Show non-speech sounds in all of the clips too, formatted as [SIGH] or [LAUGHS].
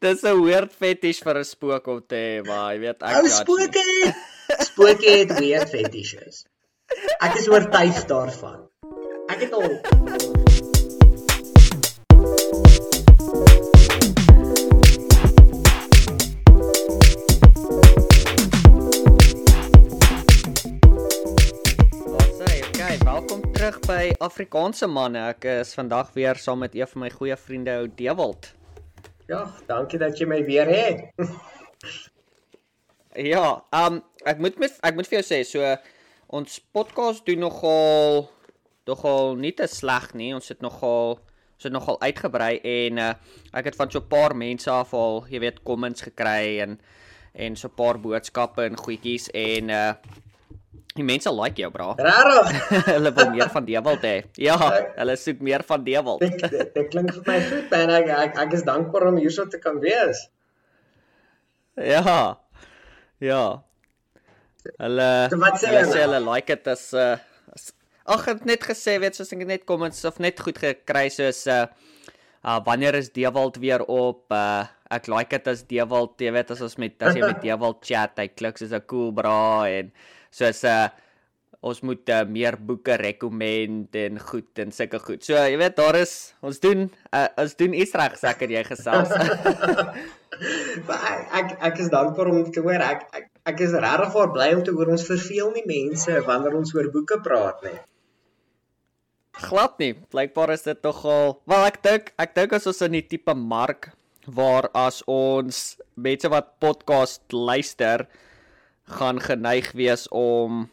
Dis 'n weird fetish vir 'n spook om te hê, maar jy weet ek Ou spooke. Spooke het weird fetishes. Ek is oortuig daarvan. Ek het al welkom terug by Afrikaanse manne. Ek is vandag weer saam met een van my goeie vriende, ou Dewald. Ja, dankie dat jy my weer het. [LAUGHS] ja, um ek moet met ek moet vir jou sê, so ons podcast doen nogal nogal nie te sleg nie. Ons het nogal ons het nogal uitgebrei en uh, ek het van so 'n paar mense af al, jy weet, comments gekry en en so 'n paar boodskappe en goedjies en uh Die mense like jou, bra. Regtig? [LAUGHS] hulle wil meer van Dewald hê. Ja, hulle soek meer van Dewald. Dit dit klink vir my goed, man. Ek, ek ek is dankbaar om hierso te kan wees. Ja. Ja. Hulle so wat sê hulle sê hulle like dit as uh ag het net gesê weet soos ek net comments of net goed gekry soos uh uh wanneer is Dewald weer op uh ek like dit as Dewald jy weet as ons met as jy met Dewald chat hy klink soos 'n cool bra en soos uh ons moet uh, meer boeke rekomend en goed en sulke goed. So jy weet daar is ons doen uh, ons doen iets reg seker jy gesels. [LAUGHS] ek, ek ek is dankbaar om te hoor. Ek ek, ek is regtig bly om te hoor ons verveel nie mense wanneer ons oor boeke praat nie. Glad nie. Blykbaar is dit nogal. Wel ek dink ek dink as ons in die tipe mark waar as ons mense wat podcast luister gaan geneig wees om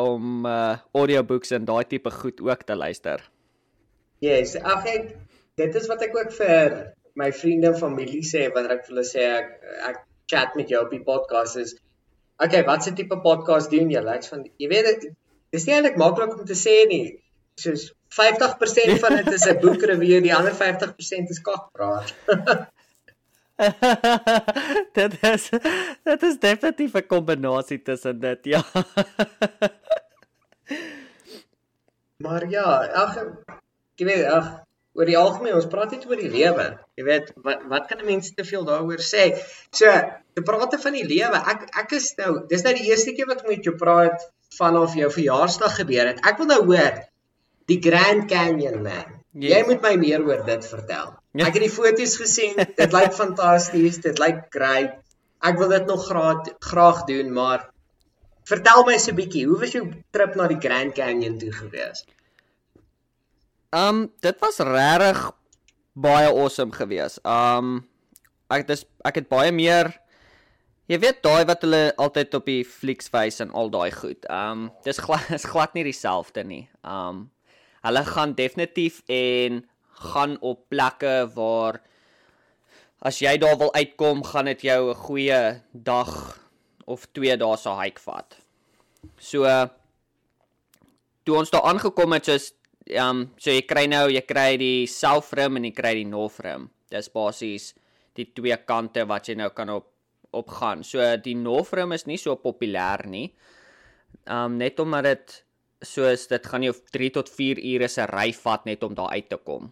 om uh audiobooks en daai tipe goed ook te luister. Yes, ag ek dit is wat ek ook vir my vriende en familie sê wanneer ek vir hulle sê ek ek chat met jou op die podcast is okay, wat se tipe podcast doen jy? Ek van jy weet dis nie eintlik maklik om te sê nie. Soos 50% van dit is 'n boekreview, die ander 50% is kakpraat. [LAUGHS] [LAUGHS] dit is dit is definitief 'n kombinasie tussen dit, ja. [LAUGHS] maar ja, ag jy weet, ag oor die algemeen, ons praat net oor die lewe. Jy weet, wat wat kan 'n mens te veel daaroor sê? So, te praat van die lewe. Ek ek is nou, dis nou die eerste keer wat ek met jou praat vanaf jou verjaarsdag gebeur het. Ek wil nou hoor die Grand Canyon man. Yes. Jy moet my meer oor dit vertel. Ja. Ek het die foto's gesien. Dit lyk fantasties. Dit lyk great. Ek wil dit nog graag graag doen, maar vertel my so 'n bietjie, hoe was jou trip na die Grand Canyon toe gewees? Um dit was regtig baie awesome gewees. Um ek dis ek het baie meer jy weet daai wat hulle altyd op die flieks wys en al daai goed. Um dis glad [LAUGHS] is glad nie dieselfde nie. Um hulle gaan definitief en gaan op plekke waar as jy daar wil uitkom, gaan dit jou 'n goeie dag of 2 dae se hike vat. So toe ons daar aangekom het, soos ehm um, so jy kry nou, jy kry die south rim en jy kry die north rim. Dis basies die twee kante wat jy nou kan op opgaan. So die north rim is nie so populêr nie. Ehm um, net omdat dit soos dit gaan jou 3 tot 4 ure se ry vat net om daar uit te kom.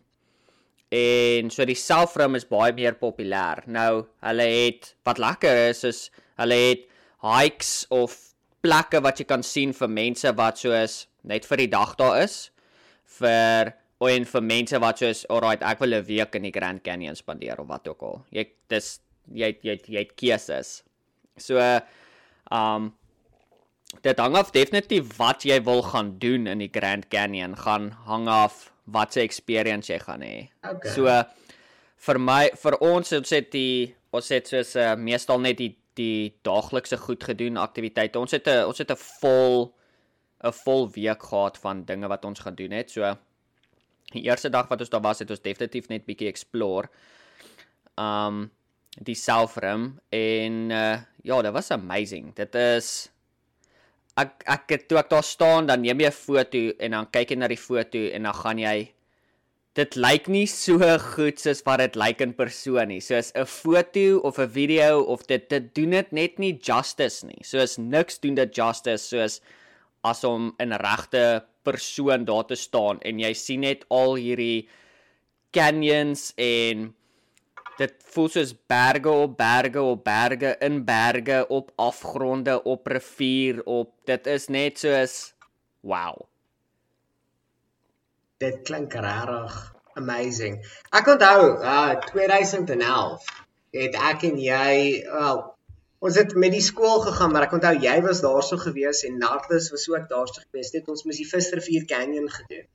En so die selfrim is baie meer populêr. Nou, hulle het wat lekker is is hulle het hikes of plekke wat jy kan sien vir mense wat soos net vir die dag daar is vir en vir mense wat soos alright, ek wil 'n week in die Grand Canyon spandeer of wat ook al. Jy dis jy jy jy het keuses. So um dit hang af definitief wat jy wil gaan doen in die Grand Canyon gaan hang af wat se experience jy gaan hê. Okay. So vir my vir ons ons het die ons het soos uh, meestal net die die daaglikse goed gedoen aktiwiteite. Ons het 'n ons het 'n vol 'n vol week gehad van dinge wat ons gaan doen het. So die eerste dag wat ons daar was het ons definitief net bietjie explore. Um die selfrim en uh, ja, dit was amazing. Dit is ek ek het toe ek daar staan dan neem jy 'n foto en dan kyk jy na die foto en dan gaan jy dit lyk nie so goed soos wat dit lyk in persoon nie. Soos 'n foto of 'n video of dit dit doen dit net nie justice nie. Soos niks doen dit justice soos as om 'n regte persoon daar te staan en jy sien net al hierdie canyons en dit voel soos berge op berge op berge in berge op afgronde op rivier op dit is net soos wow. Dit klink regtig amazing. Ek onthou uh 2011 het ek en jy wel ons het met die skool gegaan maar ek onthou jy was daarso gewees en Nardus was ook daarso gewees dit ons moes die Visrivier Canyon gedoen.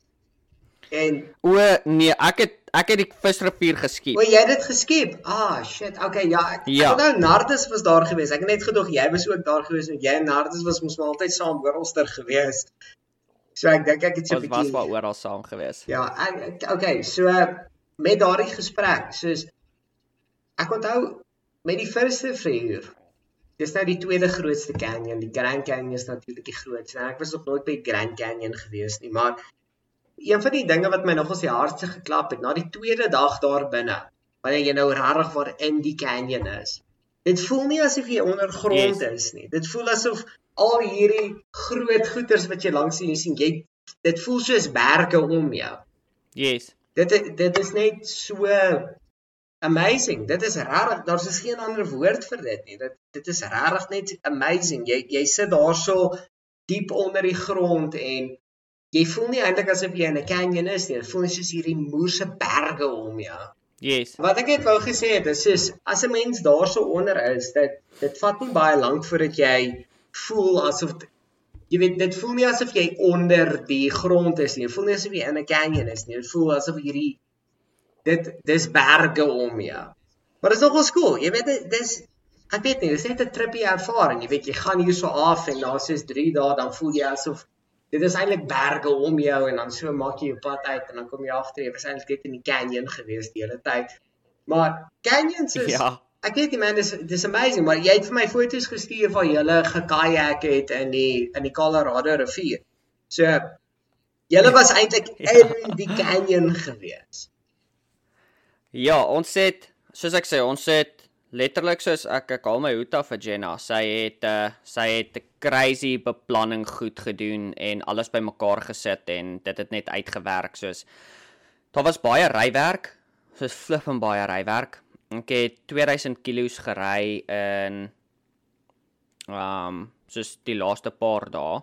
En o nee, ek het ek het die visrivier geskiep. O, jy het dit geskiep. Ah, shit. Okay, ja. Ek ja. onthou Nardus was daar gewees. Ek het net gedog jy was ook daar gewees en jy en Nardus was mos altyd saam oralster gewees. So ek dink ek het so 'n bietjie was maar oral saam gewees. Ja, ek okay, so met daardie gesprek, soos ek onthou met die firste vuur Dis nou die tweede grootste canyon. Die Grand Canyon is natuurlik die grootste. Ek was nog nooit by Grand Canyon gewees nie, maar een van die dinge wat my nogals die hardste geklap het na die tweede dag daar binne wanneer jy nou regtig waar in die canyon is dit voel nie asof jy ondergrond yes. is nie. Dit voel asof al hierdie groot goeters wat jy langs sien jy sien jy dit voel soos berge om jou. Yes. Dit dit is net so amazing. Dit is regtig daar's is geen ander woord vir dit nie. Dit dit is regtig net amazing. Jy jy sit daarso diep onder die grond en jy voel nie eintlik asof jy in 'n canyon is nie. Dit voel soos hierdie moerse berge om jou. Yes. Wat ek net wou gesê het, is soos as 'n mens daarso onder is, dit dit vat nie baie lank voordat jy voel asof jy weet dit voel nie asof jy onder die grond is nie. Dit voel nie asof jy in 'n canyon is nie. Dit voel asof hierdie dit dis berge om jou. Maar dit is nogal cool. Jy weet dis ek weet nie, dis net 'n trippie ervaring. Jy weet jy gaan hier so af en daar's soos 3 dae dan voel jy asof dit is eintlik berge om jou en dan so maak jy jou pad uit en dan kom jy agter jy was eintlik net in die canyon gewees die hele tyd. Maar canyons is ja. Ek weet nie man, dis dis amazing, maar jy het vir my foto's gestuur van julle gekajak het in die in die Colorado rivier. So julle was eintlik ja. in die canyon gewees. Ja, ons het soos ek sê, ons het letterlik soos ek ek haal my hoed af vir Jenna. Sy het uh sy het 'n crazy beplanning goed gedoen en alles bymekaar gesit en dit het net uitgewerk soos daar was baie rywerk, soos flip en baie rywerk. Ek het 2000 kg gery in um soos die laaste paar dae.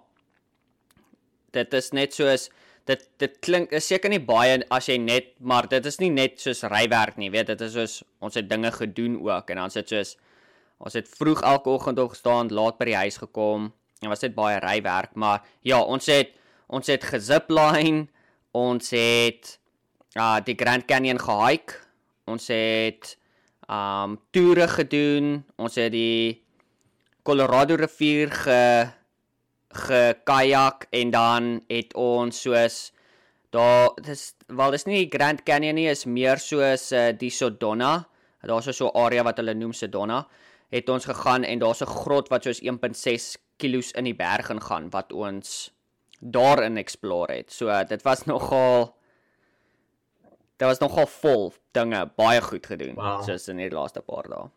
Dit is net soos dit dit klink is seker nie baie as jy net maar dit is nie net soos rywerk nie weet dit is soos ons het dinge gedoen ook en dan sit soos ons het vroeg elke oggend opgestaan laat by die huis gekom en was dit baie rywerk maar ja ons het ons het gezipline ons het uh die Grand Canyon gehike ons het um toere gedoen ons het die Colorado rivier ge gekajak en dan het ons soos daar dis wel dis nie Grand Canyon nie is meer soos uh, die Sedona. Daar's so 'n area wat hulle noem Sedona. Het ons gegaan en daar's 'n grot wat soos 1.6 km in die berg ingaan wat ons daarin explore het. So uh, dit was nogal dit was nogal vol dinge baie goed gedoen wow. soos in die laaste paar dae.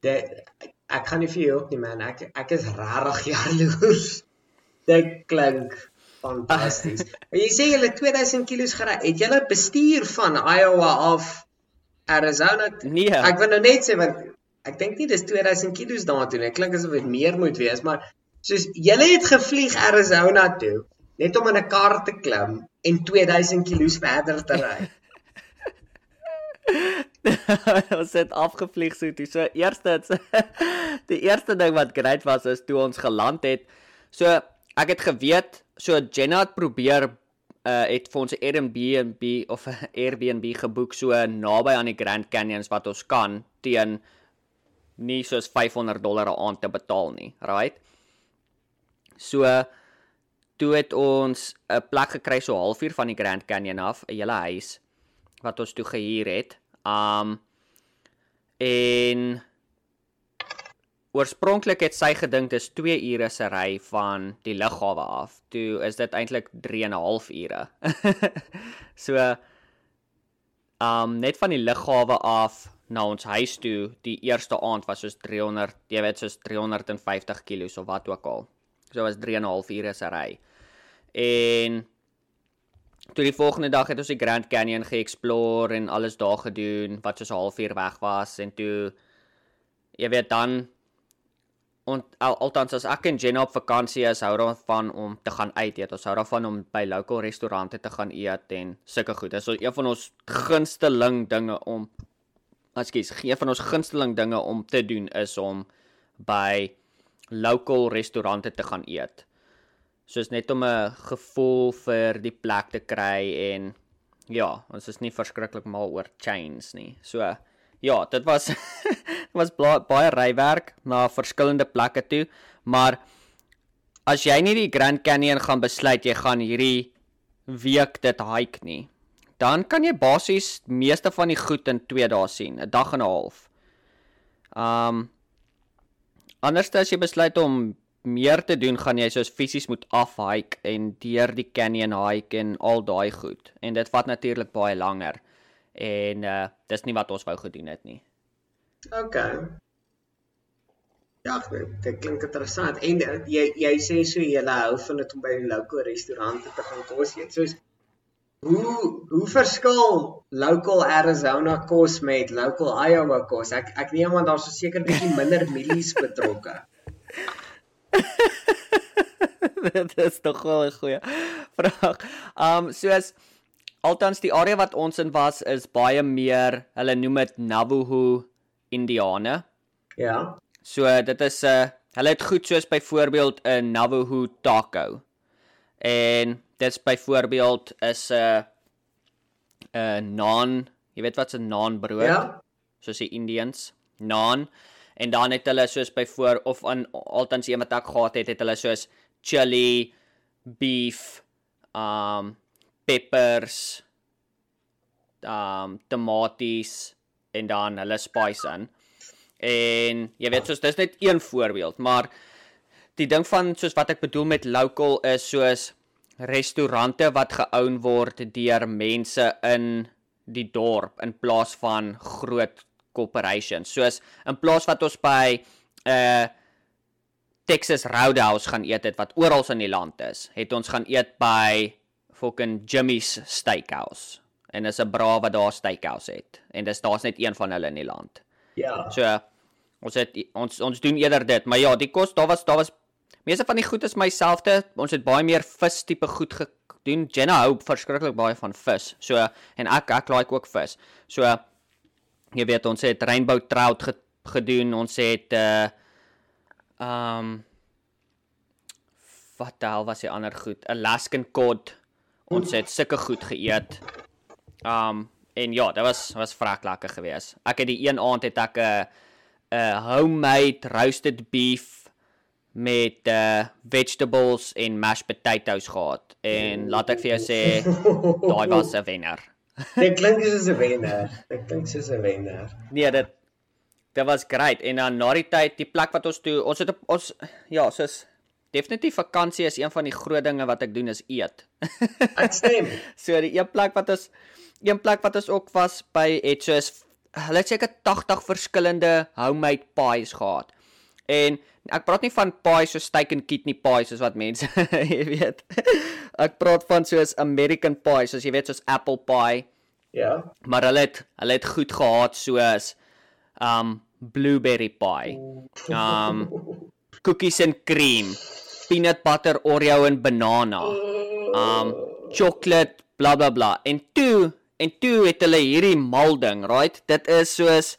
Dit ek kan nie vir jou ook nie man. Ek ek is regtig jaloers. [LAUGHS] Dit klink fantasties. [LAUGHS] Maar jy sê jy het 2000 kg gery. Het jy bestuur van Iowa af Arizona? Nee. Ek wil nou net sê want ek dink nie dis 2000 kg daartoe nie. Klink asof dit meer moet wees, maar soos jy het gevlieg Arizona toe net om in 'n kar te klim en 2000 kg verder te ry. [LAUGHS] [LAUGHS] ons het afgevlieg so toe. So eerste [LAUGHS] die eerste ding wat great was is toe ons geland het. So ek het geweet so Jenna het probeer uh het vir ons 'n Airbnb of 'n [LAUGHS] Airbnb geboek so naby aan die Grand Canyons wat ons kan teen nie soos 500 dollar 'n aand te betaal nie, right? So toe het ons 'n plek gekry so halfuur van die Grand Canyon af, 'n hele huis wat ons toe gehuur het. Um en oorspronklik het sy gedink dis 2 ure se ry van die lughawe af. Toe is dit eintlik 3 en 'n half ure. [LAUGHS] so um net van die lughawe af na ons huis toe, die eerste aand was soos 300, jy weet soos 350 km of wat ook al. So was 3 en 'n half ure se ry. En toe die volgende dag het ons die Grand Canyon geëxplore en alles daar gedoen wat soos 'n halfuur weg was en toe jy weet dan en al, althans as ek en Jenna op vakansie is, hou daarvan om te gaan uit eet. Ons hou daarvan om by local restaurante te gaan eet en sulke goed. Dit is een van ons gunsteling dinge om Ekskuus, een van ons gunsteling dinge om te doen is om by local restaurante te gaan eet. Soos net om 'n gevoel vir die plek te kry en ja, ons is nie verskriklik mal oor chains nie. So ja, dit was [LAUGHS] was baie rywerk na verskillende plekke toe, maar as jy nie die Grand Canyon gaan besluit jy gaan hierdie week dit hike nie, dan kan jy basies meeste van die goed in 2 dae sien, 'n dag en 'n half. Um anders as jy besluit om meer te doen, gaan jy soos fisies moet afhike en deur die canyon hike en al daai goed. En dit vat natuurlik baie langer. En uh dis nie wat ons wou gedoen het nie. OK. Ja, dit klink interessant. En uh, jy jy sê so jy hou van dit om by 'n local restaurant te gaan kos eet. Soos Hoe hoe verskil local Arizona kos met local Iowa kos? Ek ek neem aan daar's so seker bietjie minder mielies betrokke. [LAUGHS] Dit is tog wel 'n goeie vraag. Um soos altans die area wat ons in was is baie meer, hulle noem dit Navajo Indiane. Ja. So dit is 'n uh, hulle het goed soos byvoorbeeld 'n Navajo taco. En dit's byvoorbeeld is 'n uh, 'n uh, naan, jy weet wat's 'n naan brood? Ja. Soos die Indians, naan. En dan het hulle soos byvoor of aan altans een wat ek gehad het, het hulle soos chili, beef, um peppers, um tomaties en dan hulle spice in. En jy weet soos dis net een voorbeeld, maar die ding van soos wat ek bedoel met local is soos restaurante wat geown word deur mense in die dorp in plaas van groot corporations. Soos in plaas wat ons by 'n uh, eh, Texas Roadhouse gaan eet het wat oral in die land is, het ons gaan eet by fucking Jimmy's Steakhouse. En dis 'n bra wat daar steakhouse het. En dis daar's net een van hulle in die land. Ja. So ons het ons ons doen eerder dit, maar ja, die kos daar was daar was Meeste van die goed is myselfde. Ons het baie meer vis tipe goed gedoen. Jenna hou verskriklik baie van vis. So en ek ek like ook vis. So jy weet ons het rainbow trout gedoen. Ons het uh um wat daal was die ander goed? Alaskan cod. Ons het sulke goed geëet. Um en ja, dit was was vrek lekker geweest. Ek het die een aand het ek 'n 'n homemade roasted beef met uh vegetables en mashed potatoes gehad en laat ek vir jou sê [LAUGHS] daai was 'n wenner. Dit klink soos 'n wenner. Dit klink soos 'n wenner. Nee, dit dit was great en dan na die tyd die plek wat ons toe ons het op, ons ja, soos definitief vakansie is een van die groot dinge wat ek doen is eet. [LAUGHS] ek stem. so die een plek wat ons een plek wat ons ook was by het soos hulle het seker 80 verskillende homemade pies gehad. En ek praat nie van pie so steak and kidney pie soos wat mense [LAUGHS] jy weet. Ek praat van soos American pie, soos jy weet soos apple pie. Ja. Maar hulle het hulle het goed gehad soos um blueberry pie. Um cookies and cream, peanut butter Oreo en banana. Um chocolate bla bla bla. En toe en toe het hulle hierdie mal ding, right? Dit is soos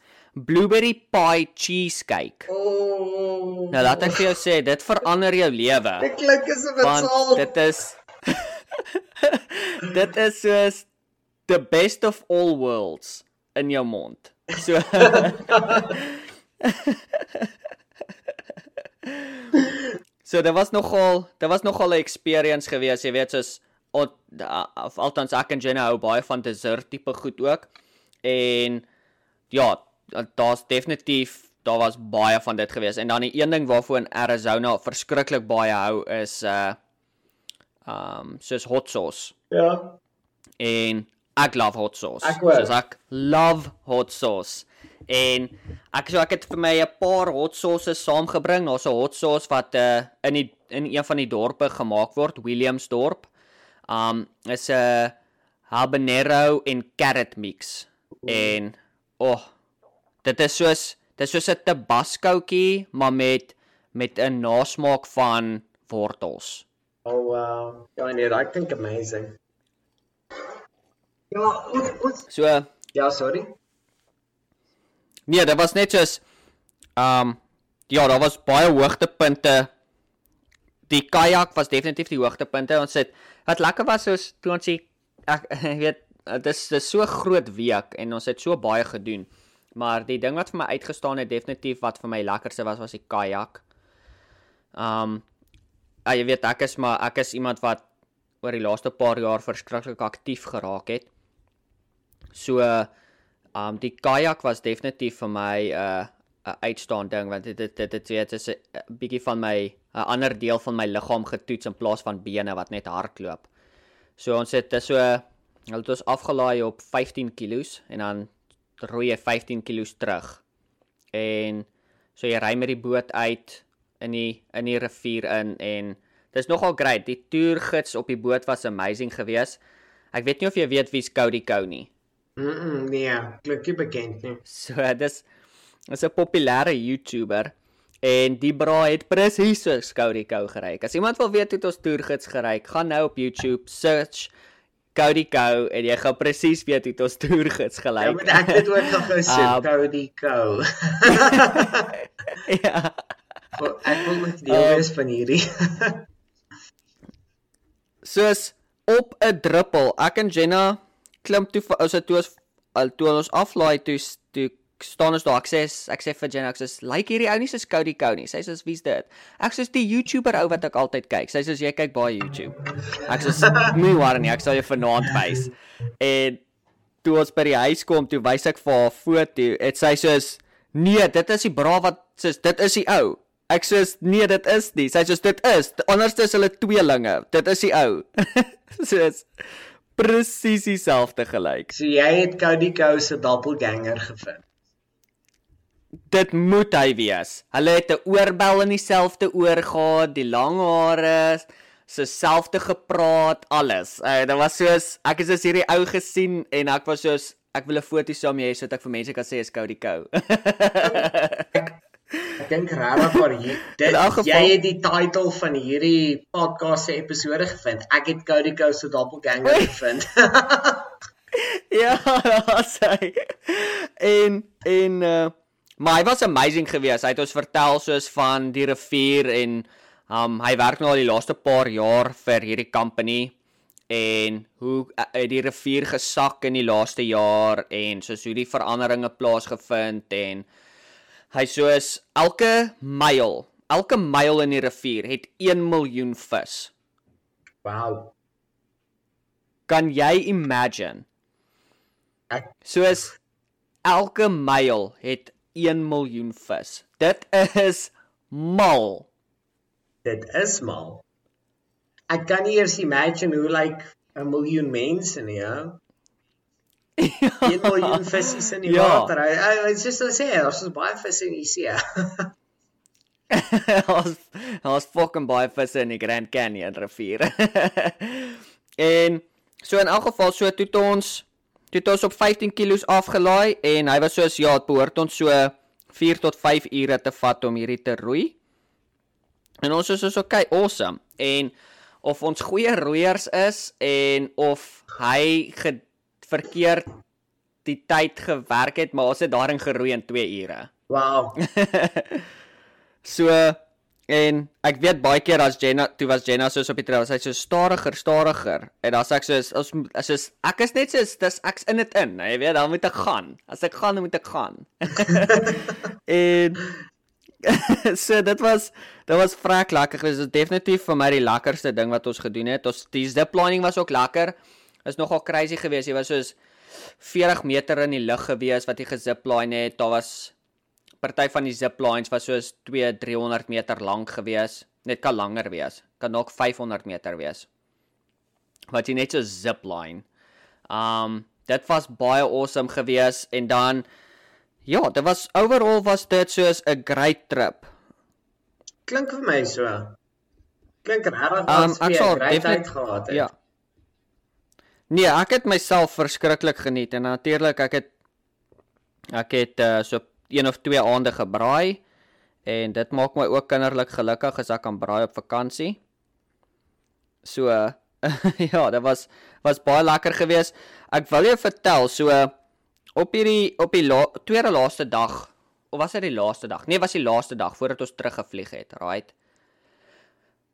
blueberry pie cheesecake. Oh. Nou laat ek vir jou sê, dit verander jou lewe. Dit klink asof dit sal. Dit is [LAUGHS] Dit is soos the best of all worlds in jou mond. So [LAUGHS] So dit was nogal, dit was nogal 'n experience geweest, jy weet, soos of althans ek en Jenna hou baie van dessert tipe goed ook. En ja, daar's definitief daar was baie van dit gewees en dan die een ding waarvoor in Arizona verskriklik baie hou is uh um soos hot sauce. Ja. En ek love hot sauce. Ek ook. Soos ek love hot sauce. En ek so ek het vir my 'n paar hot sauces saamgebring. Daar's 'n hot sauce wat uh in die in een van die dorpe gemaak word, Williamsdorp. Um is 'n habanero en carrot mix. En oh, dit is soos dit is soos 'n tabascootjie, maar met met 'n nasmaak van wortels. Oh wow. Ja, nee, daai klink amazing. Ja, ons ons So Ja, sorry. nee, dit was net soos um ja, daar was baie hoogtepunte. Die kajak was definitief die hoogtepunte. Ons het wat lekker was soos toe ons die ek [LAUGHS] weet dit is dis so groot week en ons het so baie gedoen. Maar die ding wat vir my uitgestaan het definitief wat vir my lekkerste was was die kajak. Um ja, jy weet ek is maar ek is iemand wat oor die laaste paar jaar verskriklik aktief geraak het. So um die kajak was definitief vir my 'n uh, 'n uitstaande ding want dit dit dit dit weet is 'n bietjie van my 'n ander deel van my liggaam getoets in plaas van bene wat net hardloop. So ons het so hulle het ons afgelaai op 15 kg en dan roei jy 15 kg terug. En so jy ry met die boot uit in die in die rivier in en dis nogal great. Die toergids op die boot was amazing geweest. Ek weet nie of jy weet wie's Cody Cow nie. Mm, -mm nee, klink nie bekend nie. So [LAUGHS] dis is 'n populêre YouTuber en die bra het presies so Cody Cow gery. As iemand wil weet hoe ons toergids gery, gaan nou op YouTube search Cody Cow en jy gaan presies weet hoe ons toergids Ja, gelyk. moet ek dit ook nog [LAUGHS] gesoek, Um, Cody Cow. [LAUGHS] ja. ek wil net deel Um, wees van hierdie. [LAUGHS] Soos op 'n druppel. Ek en Jenna klim toe vir ou se toe ons al toe ons aflaai toe toe staan ons daar. Ek sê ek sê vir Jenna ek sê like hierdie ou nie soos Cody Cow nie. Sy sê wie's dit? Ek sê die YouTuber ou wat ek altyd kyk. Sy sê jy kyk baie YouTube. Ek sê moenie worry [LAUGHS] nie, ek sal jou vanaand wys. En toe ons by die huis kom, toe wys ek vir haar foto. Het sy soos nee, dit is die bra wat sê dit is die ou. Ek sê nee, dit is nie. Sy sê dit is. Anders is hulle tweelinge. Dit is die ou. [LAUGHS] soos presies dieselfde gelyk. so jy het Cody Cow se doppelganger gevind. Dit moet hy wees. Hulle het 'n oorbel in dieselfde oor gehad, die lang hare, se selfde gepraat, alles. Uh, dit was soos ek is as hierdie ou gesien en ek was soos ek wil 'n foto saam hê sodat ek vir mense kan sê is Cody Cow. [LAUGHS] Ek dink regtig maar hier [LAUGHS] dit geval- jy het die title van hierdie podcast se episode gevind. Ek het Cody Cow se doppelganger gevind. [LAUGHS] ja, hy. En en uh maar hy was amazing geweest. Hy het ons vertel soos van die rivier en um hy werk nou al die laaste paar jaar vir hierdie company en hoe uh, het die rivier gesak in die laaste jaar en soos hoe die veranderinge plaasgevind en hy soos elke myl, elke myl in die rivier het 1 miljoen vis. wow. Kan jy imagine? Ek Soos elke myl het 1 miljoen vis. Dit is mal. dit is mal. Ek kan nie eers imagine hoe lyk like 'n miljoen mense nie, hè? [LAUGHS] 1 miljoen visse in die Ja. water. Hy hy hy sê so sê, daar's so baie visse in die see. [LAUGHS] Ons ons fucking baie visse in die Grand Canyon rivier. [LAUGHS] en so in elk geval so toe ons toe het ons op 15 kg afgelaai en hy was soos ja, dit behoort ons so 4 tot 5 ure te vat om hierdie te roei. En ons is soos okay, awesome. En of ons goeie roeiers is en of hy verkeerd die tyd gewerk het, maar ons het daarin geroei in 2 ure. wow. [LAUGHS] So en ek weet baie keer as Jenna toe was Jenna soos op die trail, sy so stadiger, stadiger. En dan sê ek soos ons as soos ek is net soos dis ek's in dit in. Jy weet, dan moet ek gaan. As ek gaan, dan moet ek gaan. [LAUGHS] en [LAUGHS] so dit was dit was vrek lekker. Dit is definitief vir my die lekkerste ding wat ons gedoen het. Ons die ziplining was ook lekker. Is nogal crazy geweest. Jy was soos 40 meter in die lug geweest wat jy gezipline het. Daar was party van die ziplines was soos 2 300 meter lank gewees. Net kan langer wees. Kan dalk 500 meter wees. Wat jy net so zipline. Um dit was baie awesome gewees en dan ja, dit was overall was dit soos 'n great trip. Klink vir my so. Klink regtig Um, jy sal 'n great tyd gehad het. Ja. Nee, ek het myself verskriklik geniet en natuurlik ek het ek het uh, so een of twee aande gebraai en dit maak my ook kinderlik gelukkig as ek kan braai op vakansie. So [LAUGHS] ja, dit was was baie lekker geweest. Ek wil jou vertel so op hierdie op die la, tweede laaste dag of was dit die laaste dag? Nee, was die laaste dag voordat ons teruggevlieg het, right?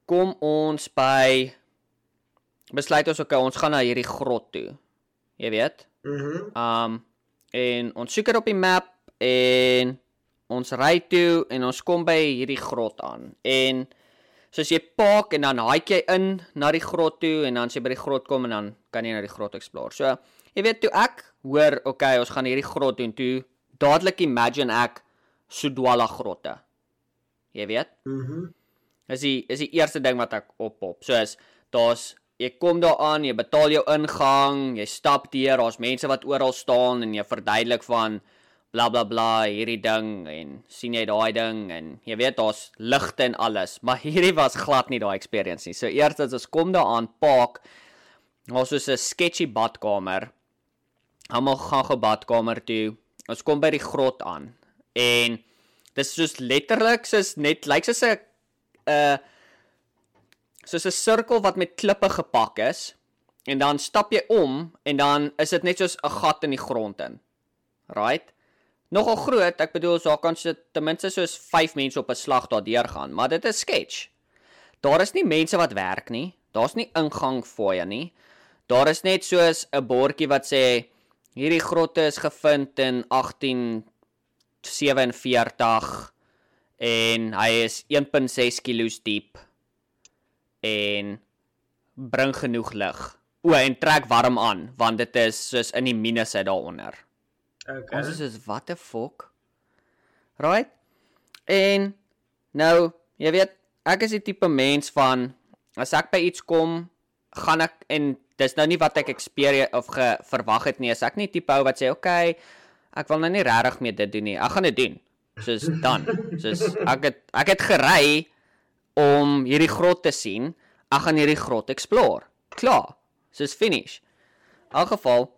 Kom ons by besluit ons okay, ons gaan na hierdie grot toe. Jy weet? Mhm. Mm Um en ons soek dit op die map en ons ry toe en ons kom by hierdie grot aan. En soos jy park en dan haai jy in na die grot toe en dan as jy by die grot kom en dan kan jy na die grot explore. So, jy weet toe ek hoor, okay, ons gaan hierdie grot doen toe, dadelik imagine ek Sudwala grotte. Jy weet? Mhm. Mm Is die is die eerste ding wat ek oppop. So is daar's jy kom daar aan, jy betaal jou ingang, jy stap deur, daar's mense wat oral staan en jy verduidelik van bla bla bla hierdie ding en sien jy daai ding en jy weet daar's ligte en alles, maar hierdie was glad nie daai experience nie. So eers as ons kom daar aan, park, daar's so 'n sketchy badkamer. Almal gaan ge badkamer toe. Ons kom by die grot aan en dis soos letterlik soos net lyk soos 'n 'n uh, soos 'n sirkel wat met klippe gepak is en dan stap jy om en dan is dit net soos 'n gat in die grond in. Right? Nogal groot, ek bedoel so kan sit ten minste soos 5 mense op 'n slag daardeur gaan, maar dit is sketch. Daar is nie mense wat werk nie. Daar's nie ingang fooie nie. Daar is net soos 'n bordjie wat sê hierdie grotte is gevind in 1847 en hy is 1.6 kg diep en bring genoeg lig. O, en trek warm aan want dit is soos in die minusse daaronder. Okay. Ons is soos what the fuck? Right? En nou, jy weet, ek is die tipe mens van as ek by iets kom, gaan ek en dis nou nie wat ek experience of ge, verwag het nie. As ek nie tipe ou wat sê, "Oké, okay, ek wil nou nie regtig meer dit doen nie. Ek gaan dit doen." Soos dan. Soos ek het ek het gery om hierdie grot te sien. Ek gaan hierdie grot explore. Klaar. Soos finish. In geval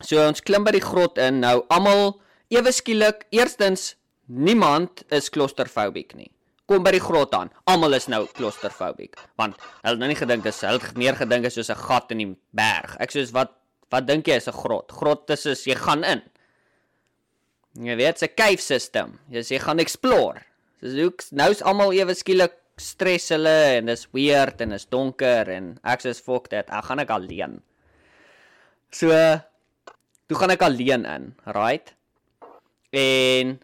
So ons klim by die grot in. Nou almal ewe skielik, eerstens niemand is claustrophobic nie. Kom by die grot aan. Almal is nou claustrophobic want hulle nou nie gedink dis hulle meer gedink is soos 'n gat in die berg. Ek soos wat wat dink jy is 'n grot? Grot is soos jy gaan in. Jy weet, 'n cave system. Sê jy gaan explore. Soos hoe nou is almal ewe skielik stres hulle en dis weird en is donker en ek sê fuck dit. Ek gaan ek alleen. So toe gaan ek alleen in, right? En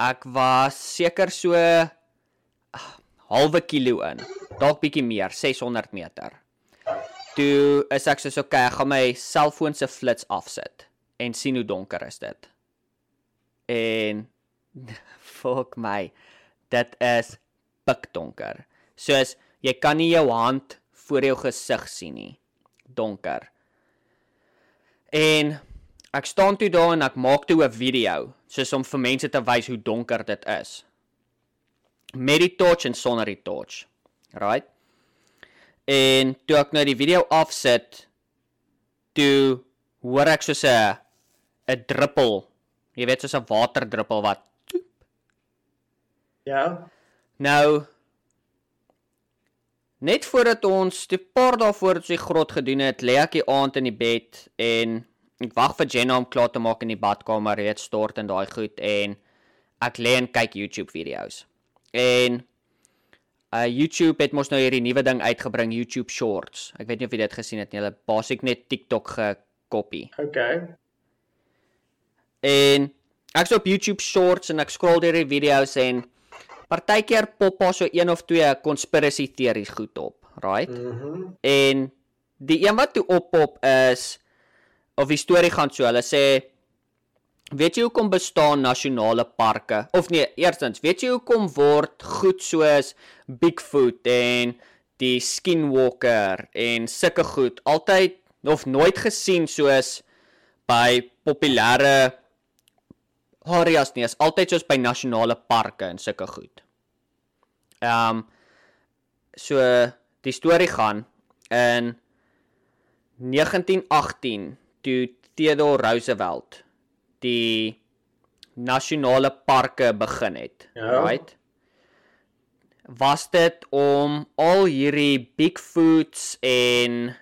ek was seker so ah, halwe kilo in. Dalk bietjie meer, 600 meter. Toe is ek soos okay, ek gaan my selfoon se flits afsit en sien hoe donker is dit. En [LAUGHS] fuck my. Dit is pikdonker. Soos jy kan nie jou hand voor jou gesig sien nie. Donker. En ek staan toe daar en ek maak toe 'n video soos om vir mense te wys hoe donker dit is. Met die torch en sonder die torch. Right? En toe ek nou die video afsit, toe hoor ek soos 'n 'n druppel. Jy weet soos 'n waterdruppel wat Ja. Nou net voordat ons die paar dae voor ons die grot gedoen het, lê ek die aand in die bed en ek wag vir Jenna om klaar te maak in die badkamer, reeds stort en daai goed en ek lê en kyk YouTube video's. En uh YouTube het mos nou hierdie nuwe ding uitgebring, YouTube Shorts. Ek weet nie of jy dit gesien het nie. Hulle basies net TikTok gekopie. Okay. En ek's op YouTube Shorts en ek scroll deur die video's en partykeer pop daar so een of twee conspiracy theories goed op, right? Mhm. Mm En die een wat toe oppop is of die storie gaan so, hulle sê weet jy hoekom bestaan nasionale parke? Of nee, eerstens, weet jy hoekom word goed soos Bigfoot en die Skinwalker en sulke goed altyd of nooit gesien soos by populêre areas nie, is altyd soos by nasionale parke en sulke goed. Ehm um, so die storie gaan in 1918 toe Theodore Roosevelt die nasionale parke begin het. Ja. Right? Was dit om al hierdie Bigfoots en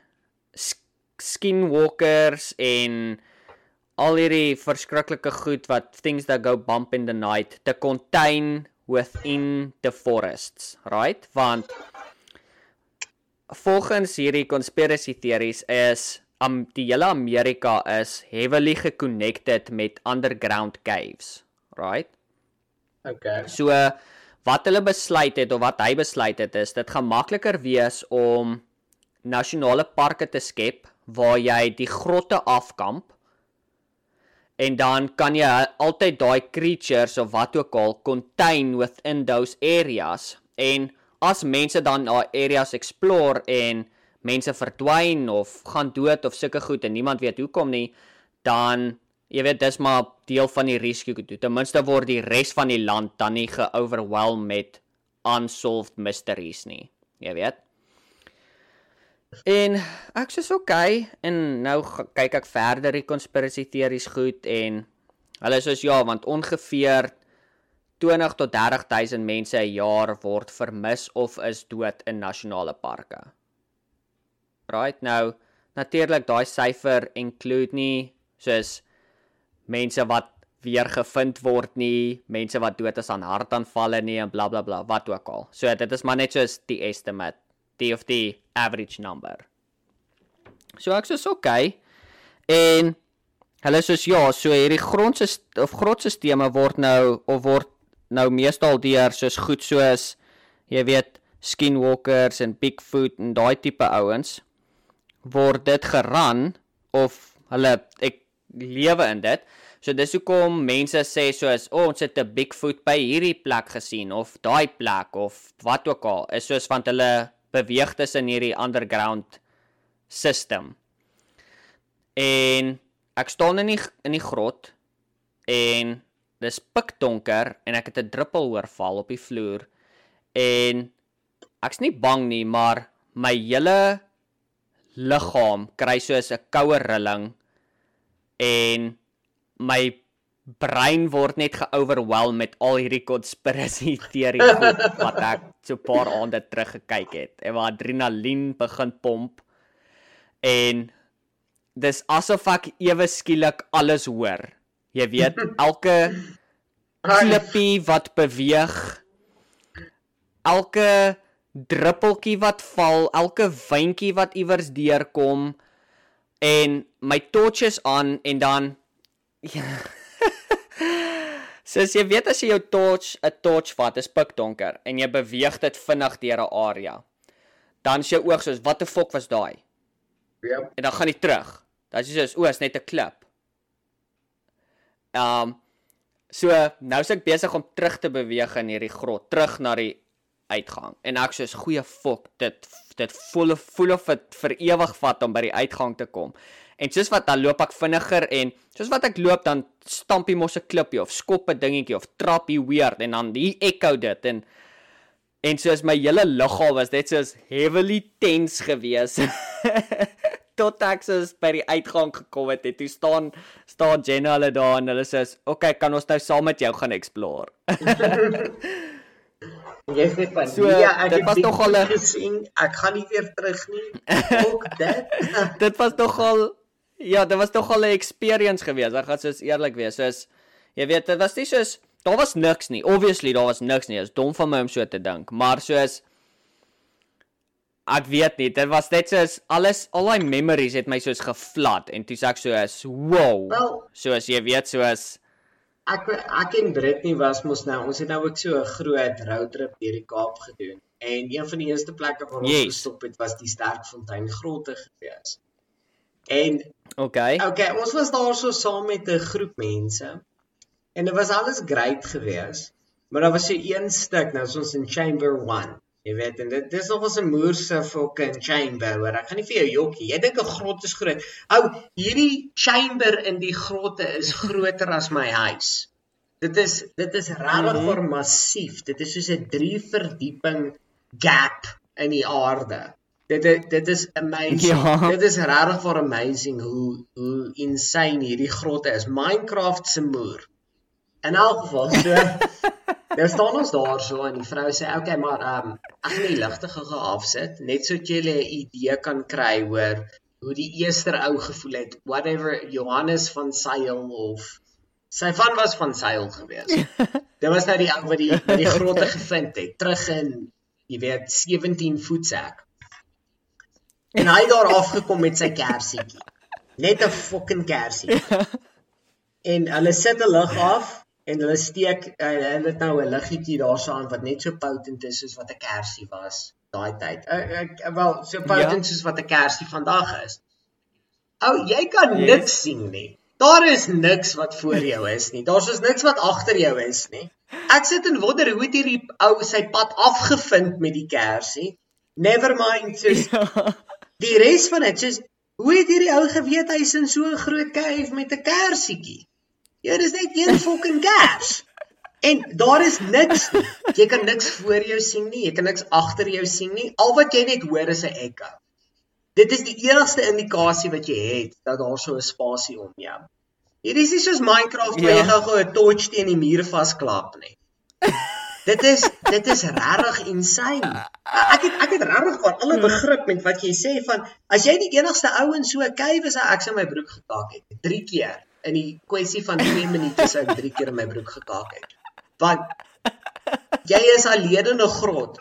sk- skinwalkers en al hierdie verskriklike goed wat things that go bump in the night te contain within the forests, right? Want volgens hierdie conspiracy theories is um, die hele Amerika is heavily geconnected met underground caves, right? Okay. So wat hulle besluit het of wat hy besluit het is dit gaan makliker wees om nasionale parke te skep waar jy die grotte afkamp en dan kan jy altyd daai creatures of wat ook al contain within those areas en as mense dan daai areas explore en mense verdwyn of gaan dood of sulke goed en niemand weet hoekom nie dan jy weet dis maar deel van die risiko toe. Ten minste word die res van die land dan nie ge-overwhelm met unsolved mysteries nie. Jy weet. En ek sê okay en nou kyk ek verder die conspiracy theories goed en hulle sê ja want ongeveer 20 tot 30000 mense 'n jaar word vermis of is dood in nasionale parke. Right nou natuurlik daai syfer include nie soos mense wat weer gevind word nie, mense wat dood is aan hartaanvalle nie en blablabla bla, bla, wat ook al. So dit is maar net soos die estimate, die of die average number. So ek sê okay. En hulle sê ja, so hierdie grondses of grotstelsels word nou of word nou meestal deur soos goed soos jy weet skinwalkers en Bigfoot en daai tipe ouens word dit geran of hulle ek lewe in dit. So dis hoekom mense sê soos o, oh, ons het 'n Bigfoot by hierdie plek gesien of daai plek of wat ook al. Is soos want hulle beweeg tussen hierdie underground system. En ek staan in die in die grot en dis pikdonker en ek het 'n druppel hoor val op die vloer en ek's nie bang nie, maar my hele liggaam kry soos 'n koue rilling en my brein word net ge-overwhelm met al hierdie conspiracy [LAUGHS] teorieë goed wat ek so 'n paar aande terug gekyk het. En waar adrenalien begin pomp en dis asof ek ewe skielik alles hoor. Jy weet, [LAUGHS] elke klippie wat beweeg, elke druppeltjie wat val, elke wyntjie wat iewers deurkom en my torches aan en dan [LAUGHS] Soos jy weet as jy jou torch 'n torch vat, is pikdonker en jy beweeg dit vinnig deur 'n area. Dan is jou oog soos wat die fok was daai? Ja. En dan gaan jy terug. Dan is jy soos o, is net 'n klip. Ehm um, so nou is ek besig om terug te beweeg in hierdie grot, terug na die uitgang. En ek soos goeie fok, dit dit voel voel of dit vir ewig vat om by die uitgang te kom. En soos wat dan loop ek vinniger en soos wat ek loop dan stamp jy mos 'n klippie of skop 'n dingetjie of trap jy weird en dan hier echo dit en en soos my hele liggaam was dit soos heavily tense gewees. [LAUGHS] tot ek soos by die uitgang gekom het en toe staan staan Jenna hulle daar en hulle sê, "Oké, okay, kan ons nou saam met jou gaan explore?" [LAUGHS] Jy sê van So, nee, ek dit het was Bigfoot nog al 'n- gesien. Ek gaan nie weer terug nie. [LAUGHS] Ook dit. dit was nogal ja, dit was nogal 'n experience geweest. Ek gaan soos eerlik wees. Soos jy weet, dit was nie soos daar was niks nie. Obviously daar was niks nie. Dit is dom van my om so te dink, maar soos ek weet nie, dit was net soos alles al daai memories het my soos geflat en toe sê ek soos wow. Wel, Soos jy weet soos ek ek en Britney was mos nou, ons het nou ook so 'n groot roadtrip deur die Kaap gedoen. En een van die eerste plekke waar ons Yes. gestop het was die Sterkfontein grotte gewees. En okay. okay, ons was daar so saam met 'n groep mense. En dit was alles great gewees. Maar daar was so een stuk, nou is ons in chamber 1. Jy weet en dit dis nog ons 'n moerse fucking chamber hoor. Ek gaan nie vir jou jokkie. Jy dink 'n grot is groot. Ou, hierdie chamber in die grotte is [LAUGHS] groter as my huis. Dit is dit is regtig mm massief. Dit is soos 'n 3 verdieping gap in die aarde. Dit dit is amazing. Ja. Dit is regtig vir amazing hoe hoe insane hierdie grotte is. Minecraft se moer. In elk geval, so [LAUGHS] nou staan ons daar so en die vrou sê, "Oké, okay, maar ehm um, ek gaan die ligte gou afsit net sodat jy 'n idee kan kry oor hoe die eerste ou gevoel het. Whatever Johannes van Sail of sy van was van Sail gewees. [LAUGHS] Dit was nou die ou wat die wat die [LAUGHS] grotte gevind het, terug in jy weet 17 voetsak. En hy daar afgekom met sy kersietjie. Net 'n fucking kersie. En hulle sit 'n lig af en hulle steek uh, hulle het nou 'n liggetjie daarsaan wat net so potent is soos wat 'n kersie was daai tyd. Uh, uh, wel, so potent ja. soos wat 'n kersie vandag is. Ou, jy kan Yes. niks sien nie. Daar is niks wat voor jou is nie. Daar's is niks wat agter jou is nie. Ek sit en wonder hoe het hierdie ou sy pad afgevind met die kersie. Never mind, soos Ja. Die res van dit, soos hoe het hierdie ou geweet hy's in so 'n groot cave met 'n kersietjie? Ja, dis net een fucking kers. En daar is niks. Jy kan niks voor jou sien nie, jy kan niks agter jou sien nie. Al wat jy net hoor is 'n echo. Dit is die enigste indikasie wat jy het dat daar so 'n spasie om jou. Hier is nie soos Minecraft waar Ja. jy gou-gou 'n torch teen die muur vasklap nie. Dit is dit is regtig insane. Ek het ek het regtig van alle begrip met wat jy sê van as jy die enigste ou in so 'n cave is, ek sou my broek gekaak het 3 keer in die kwessie van 2 minute sou ek 3 keer in my broek gekaak het. Want jy is alleen in 'n grot.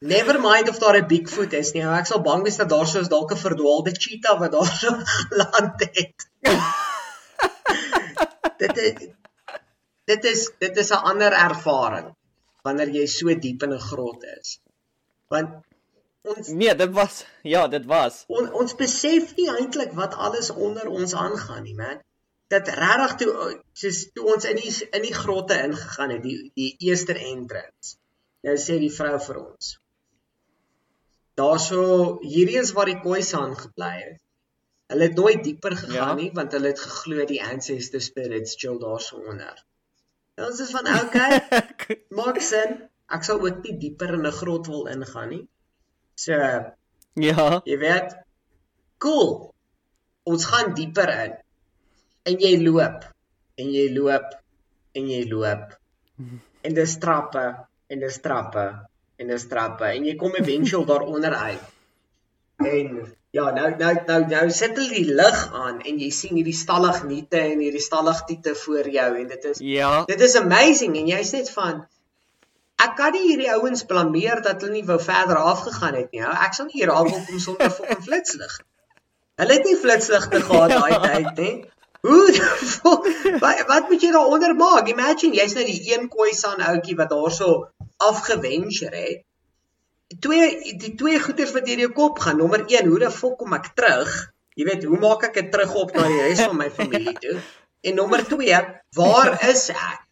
Never mind of daar 'n Bigfoot is nie. Ek sal bang wees dat daar soos dalk 'n verdwaalde cheetah wat daar [LAUGHS] so geland het. dit is dit is dit is 'n ander ervaring wanneer jy so diep in 'n grot is. Want ons Nee, dit was ja, dit was. on, ons besef nie eintlik wat alles onder ons aangaan nie, man. Dat regtig toe soos toe ons in die in die grotte ingegaan het, die die eerste entrance. Nou sê die vrou vir ons. Daarso hierdie is waar die Khoisan gebly het. Hulle het nooit dieper gegaan Ja. nie want hulle het geglo die ancestor spirits chill daarso onder. Ons is van okay, [LAUGHS] maak sin. Ek sal ook nie dieper in 'n grot wil ingaan nie. So ja. Jy weet, cool. Ons gaan dieper in. En jy loop en jy loop en jy loop. [LAUGHS] En dis trappe en dis trappe en dis trappe en jy kom eventueel daaronder uit. En ja, nou nou nou nou sit hulle die lig aan en jy sien hierdie stalagniete en hierdie stalagtiete voor jou en dit is Ja. Dit is amazing en jy's net van ek kan nie hierdie ouens blameer dat hulle nie wou verder afgegaan het nie. ou. Ek sal nie hier al wil kom sonder [LAUGHS] fucking flitslig. Hulle het nie flitsligte gehad daai tyd nie. Hoe [LAUGHS] wat wat moet jy daaronder maak? Imagine jy's nou die een Khoisan ouetjie wat daarso afgeventure het. Twee die twee goeters wat deur jou kop gaan. Nommer 1, hoe die fuck kom ek terug? Jy weet, hoe maak ek dit terug op na die res van my familie toe? En nommer 2, waar is ek?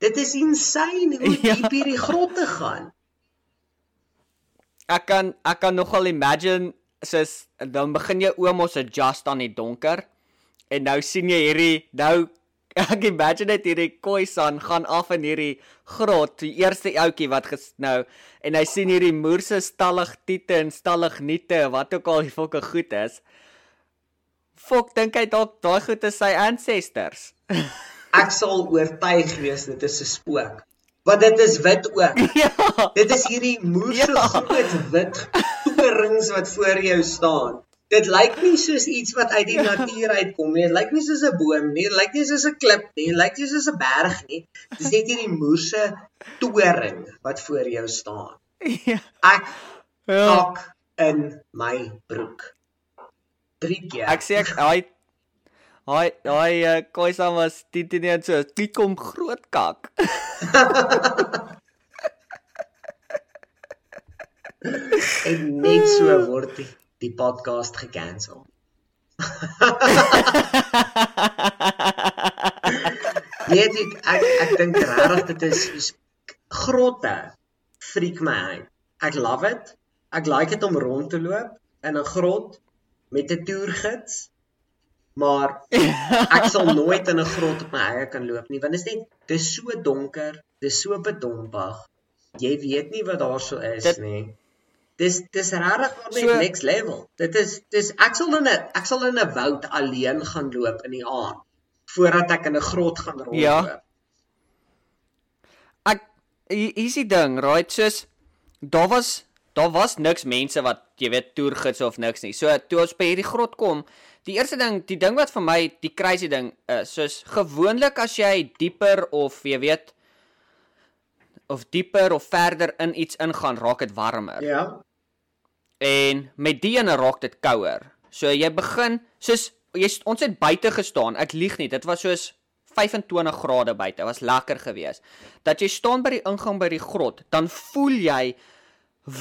Dit is insane hoe Ja. diep hierdie grotte gaan. Ek kan ek kan nogal imagine soos dan begin jou oë mos adjust aan die donker en nou sien jy hierdie nou ek imagine net hierdie Khoisan gaan af in hierdie grot, die eerste ouetjie wat ges, nou en hy sien hierdie moerse stalligtiete en stalligniete wat ook al die fokke goed is. Fok dink hy dalk daai goed is sy ancestors. [LAUGHS] Ek sal oortuig wees dit is 'n spook. Want dit is wit ook. [LAUGHS] ja. Dit is hierdie moerse Ja. groot wit torings wat voor jou staan. Dit lyk nie soos iets wat uit die natuur uitkom nie. Dit lyk nie soos 'n boom nie. Dit lyk nie soos 'n klip nie. Dit lyk nie soos 'n berg nie. Dis net hierdie moerse toring wat voor jou staan. ja. Ek ja. kak in my broek. 3 keer. Ek sê ek hy hy hy Khoisan was dit net so die kom groot kak. [LAUGHS] en net so word die, die podcast gekansel. Nee, [LAUGHS] ek ek, ek dink regtig dit is grotte freak my uit. Ek love it. Ek like dit om rond te loop in 'n grot met 'n toergids. Maar ek sal [LAUGHS] nooit in 'n grot op my eie kan loop nie want dit is net dis so donker, dis so bedompig. Jy weet nie wat daarso is Dit- nie. Dis dis regtig maar net So- next level. Dit is dis ek sal in 'n ek sal in 'n woud alleen gaan loop in die aand voordat ek in 'n grot gaan rondloop. Ja. Ek hier hier is die ding, right? Soos daar was daar was niks mense wat jy weet toergids of niks nie. So toe ons by hierdie grot kom, die eerste ding, die ding wat vir my die crazy ding is, soos gewoonlik as jy dieper of jy weet of dieper of verder in iets ingaan, raak dit warmer. Ja. En met die ene raak dit kouer. So jy begin soos jy ons het buite gestaan. Ek lieg nie, dit was soos 25 grade buite. Was lekker geweest. Dat jy staan by die ingang by die grot, dan voel jy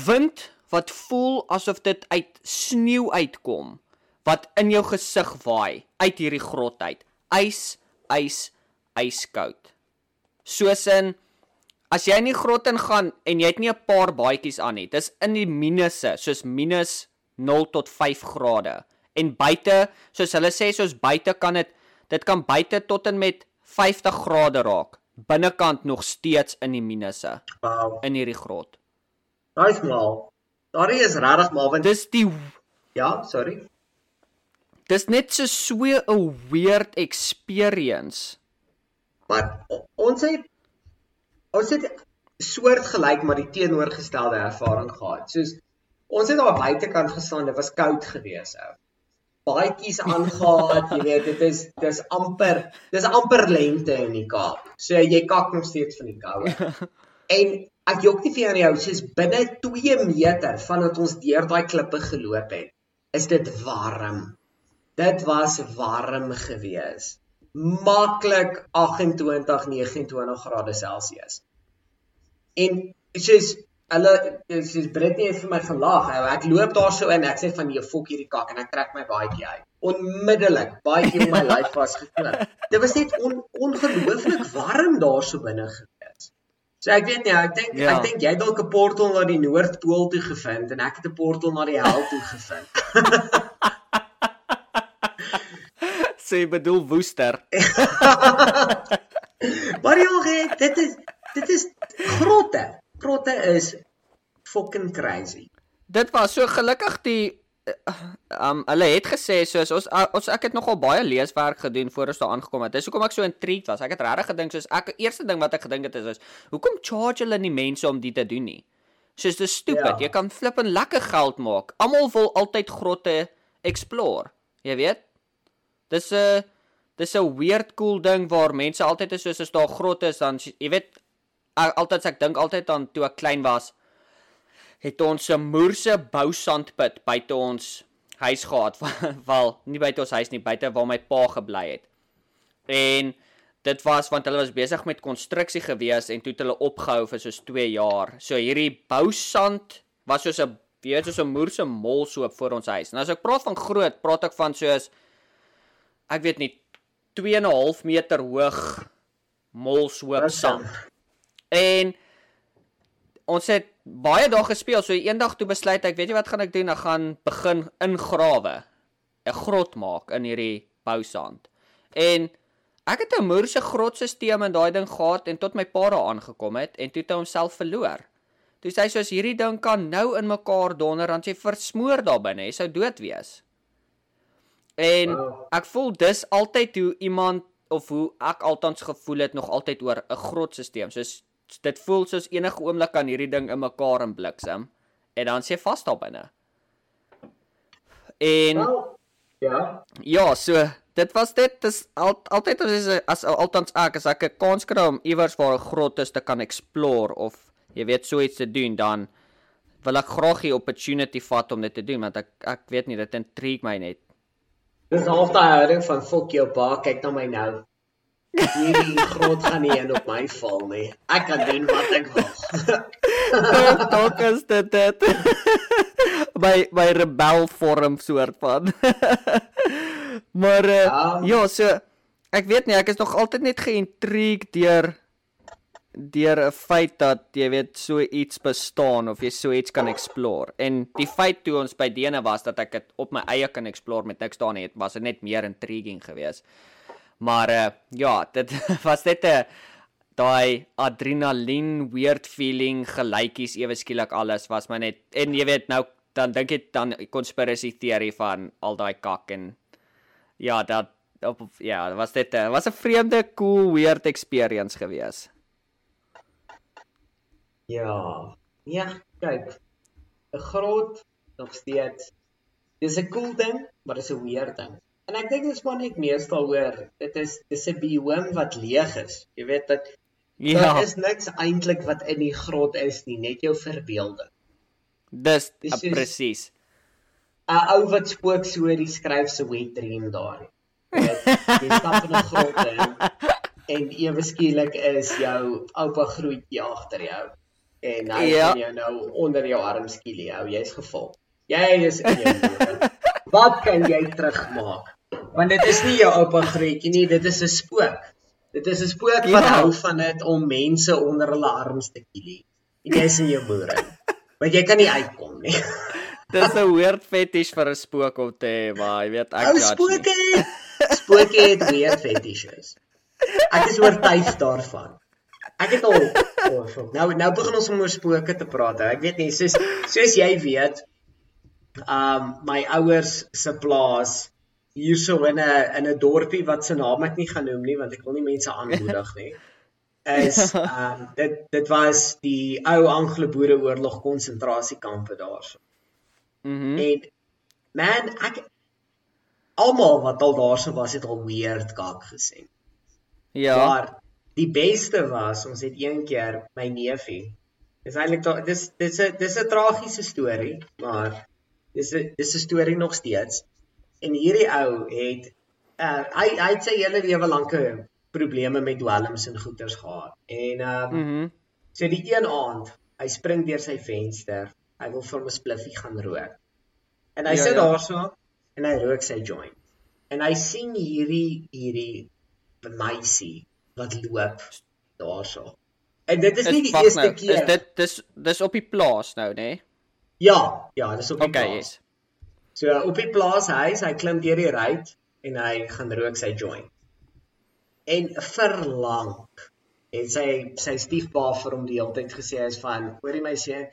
wind wat voel asof dit uit sneeu uitkom wat in jou gesig waai uit hierdie grot uit. Ys, ys, yskoud. Soos in as jy in die grot ingaan en jy het nie 'n paar baadjies aan nie, dis in die minusse, soos minus 0 tot 5 grade. En buite, soos hulle sê, soos buite kan dit dit kan buite tot en met 50 grade raak. Binnekant nog steeds in die minusse Wow. in hierdie grot. Daai is mal. Daai is regtig mal want Dis die ja, sorry. dis net so so 'n weird experience. Maar ons het ons het soortgelyk maar die teenoorgestelde ervaring gehad. Soos ons het daar buitekant gestaan, dit was koud geweest ou. Baadjies [LAUGHS] aangegaan, jy weet, dit is dis amper dis amper lente in die Kaap. So jy kak nog steeds van die koue. [LAUGHS] En ek jok nie vir jou, soos binne 2 meter vandat ons deur daai klippe geloop het, is dit warm. Dit was warm geweest. Maklik 28, 29 grade Celsius. En soos hulle soos Britney het vir my gelag. Ek loop daar so in, ek sê van nee, fok hierdie kak en ek trek my baadjie uit. Onmiddellik, baadjie om my [LAUGHS] lyf vasgeklip. Dit was net on, ongelooflik warm daar so binne gewees. So ek weet nie, ek dink Ja. ek dink jy het dalk 'n portal na die Noordpool toe gevind en ek het 'n portal na die hel toe gevind. [LAUGHS] So jy bedoel woester. [LAUGHS] Maar ja, dit is dit is grotte. Grotte is fucking crazy. Dit was so gelukkig die um hulle het gesê soos ons ons ek het nogal baie leeswerk gedoen voor ons daar aangekom het. Dis hoekom ek so intrigued was. Ek het regtig gedink soos ek eerste ding wat ek gedink het is is hoekom charge hulle nie mense om dit te doen nie? Soos dis stupid. Ja. Jy kan flip en lekker geld maak. Almal wil altyd grotte explore. Jy weet? Dis 'n dis 'n weird cool ding waar mense altyd is soos as daar grotte is dan jy weet altyd ek dink altyd aan toe ek klein was het ons 'n moerse bousandput buite ons huis gehad. [LAUGHS] Wel, nie buite ons huis nie, buite waar my pa gebly het. En dit was want hulle was besig met konstruksie gewees en toe het hulle opgehou vir soos 2 jaar. So hierdie bousand was soos 'n weet soos 'n moerse molsoop voor ons huis. En as ek praat van groot, praat ek van soos ek weet nie 2 en 'n half meter hoog molsoop Dis sand. En ons het baie dae gespeel. So eendag toe besluit ek, weet jy wat gaan ek doen? Ek gaan begin ingrawe. 'n Grot maak in hierdie bousand. En ek het 'n moerse grotstelsel in daai ding gehad en tot my pa daar aangekom het en toe het hy homself verloor. Toe sê hy soos hierdie ding kan nou in mekaar donder dan jy versmoor daar binne. Jy sou dood wees. En Wow. ek voel dis altyd hoe iemand of hoe ek altans gevoel het nog altyd oor 'n grotstelsel. Soos dit voel soos enige oomblik kan hierdie ding in mekaar in bliksem en dan sê vas daar binne. En ja. ja, so dit was dit. Dis al, altyd as is as altans ek as ek 'n kans kry om iewers waar 'n grot is te kan explore of jy weet so iets te doen dan wil ek graag die opportunity vat om dit te doen want ek ek weet nie dit intrigue my net. Dis half daai houding van fok jou pa, kyk na my nou. Hierdie grot gaan nie een op my val nie. Ek kan doen wat ek wil. Dalk is dit dit. by by rebel vorm soort van. maar uh, Ja. ja, so ek weet nie, ek is nog altyd net geïntrigued deur deur 'n feit dat jy weet so iets bestaan of jy so iets kan explore. En die feit toe ons by Dene was dat ek dit op my eie kan explore met niks daar nie, was net meer intriguing geweest. Maar uh, ja, dit [LAUGHS] was net 'n daai adrenalien weird feeling gelykies ewe skielik alles was maar net en jy weet nou dan dink ek dan conspiracy theory van al daai kak en ja dat op ja was dit 'n was 'n vreemde cool weird experience gewees Ja. Ja, kyk. 'n Grot nog steeds. Dis 'n cool ding, maar dis 'n weird ding. En ek dink dit is maar net meestal hoor, dit is dis 'n biome wat leeg is. Jy weet dat ja daar is niks eintlik wat in die grot is nie, net jou verbeelding. dis dis is- presies 'n Ou wat spook storie skryf se wet dream daar. Jy Jy [LAUGHS] stap in 'n grot in en ewe skielik is jou oupa grootjie agter jou en hy Ja. gaan jou nou onder jou arm skielie hou. Jy's gevul. Jy is in jou lewe. Wat kan jy terugmaak? Want dit is nie jou oupa grootjie nie, dit is 'n spook. Dit is 'n spook wat Ja. hou van dit om mense onder hulle arms te kielie. En jy's in jou moeder. Want jy kan nie uitkom nie. [LAUGHS] dis 'n weird fetish vir 'n spook om te hê maar jy weet ek Ou judge nie. spooke. Spooke het weer fetishes. Ek is oortuig daarvan. Ek het al fuck. nou nou begin ons om oor spooke te praat. Ek weet nie soos soos jy weet, um my ouers se plaas hierso in 'n in 'n dorpie wat se naam ek nie gaan noem nie want ek wil nie mense aanmoedig nie. Is [LAUGHS] um dit dit was die ou Anglo-Boereoorlog konsentrasiekampe daarso. Mhm. En man, ek almal wat al daarso was het al weird kak gesien. Ja. Maar die beste was ons het een keer my neefie. Dis eintlik dis dis 'n dis 'n tragiese storie, maar dis 'n dis 'n storie nog steeds. En hierdie ou het uh, hy hy het sy hele lewe lank probleme met dwelms en goeters gehad. En ehm um, Mhm. So die een aand, hy spring deur sy venster. Hy wil vir 'n spliffie gaan rook. En hy Ja, sit ja. daarso en hy rook sy joint. En hy sien hierdie hierdie meisie wat loop daarso. En dit is nie die wag eerste nou, keer. Is dit dis dis op die plaas nou, nê? Nee? Ja, ja, dis op die Okay, plaas. yes. So op die plaashuis, hy klim deur die ruit en hy gaan rook sy joint. En verlang het sy sy stiefpa vir hom die hele tyd gesê is van, hoorie my seun,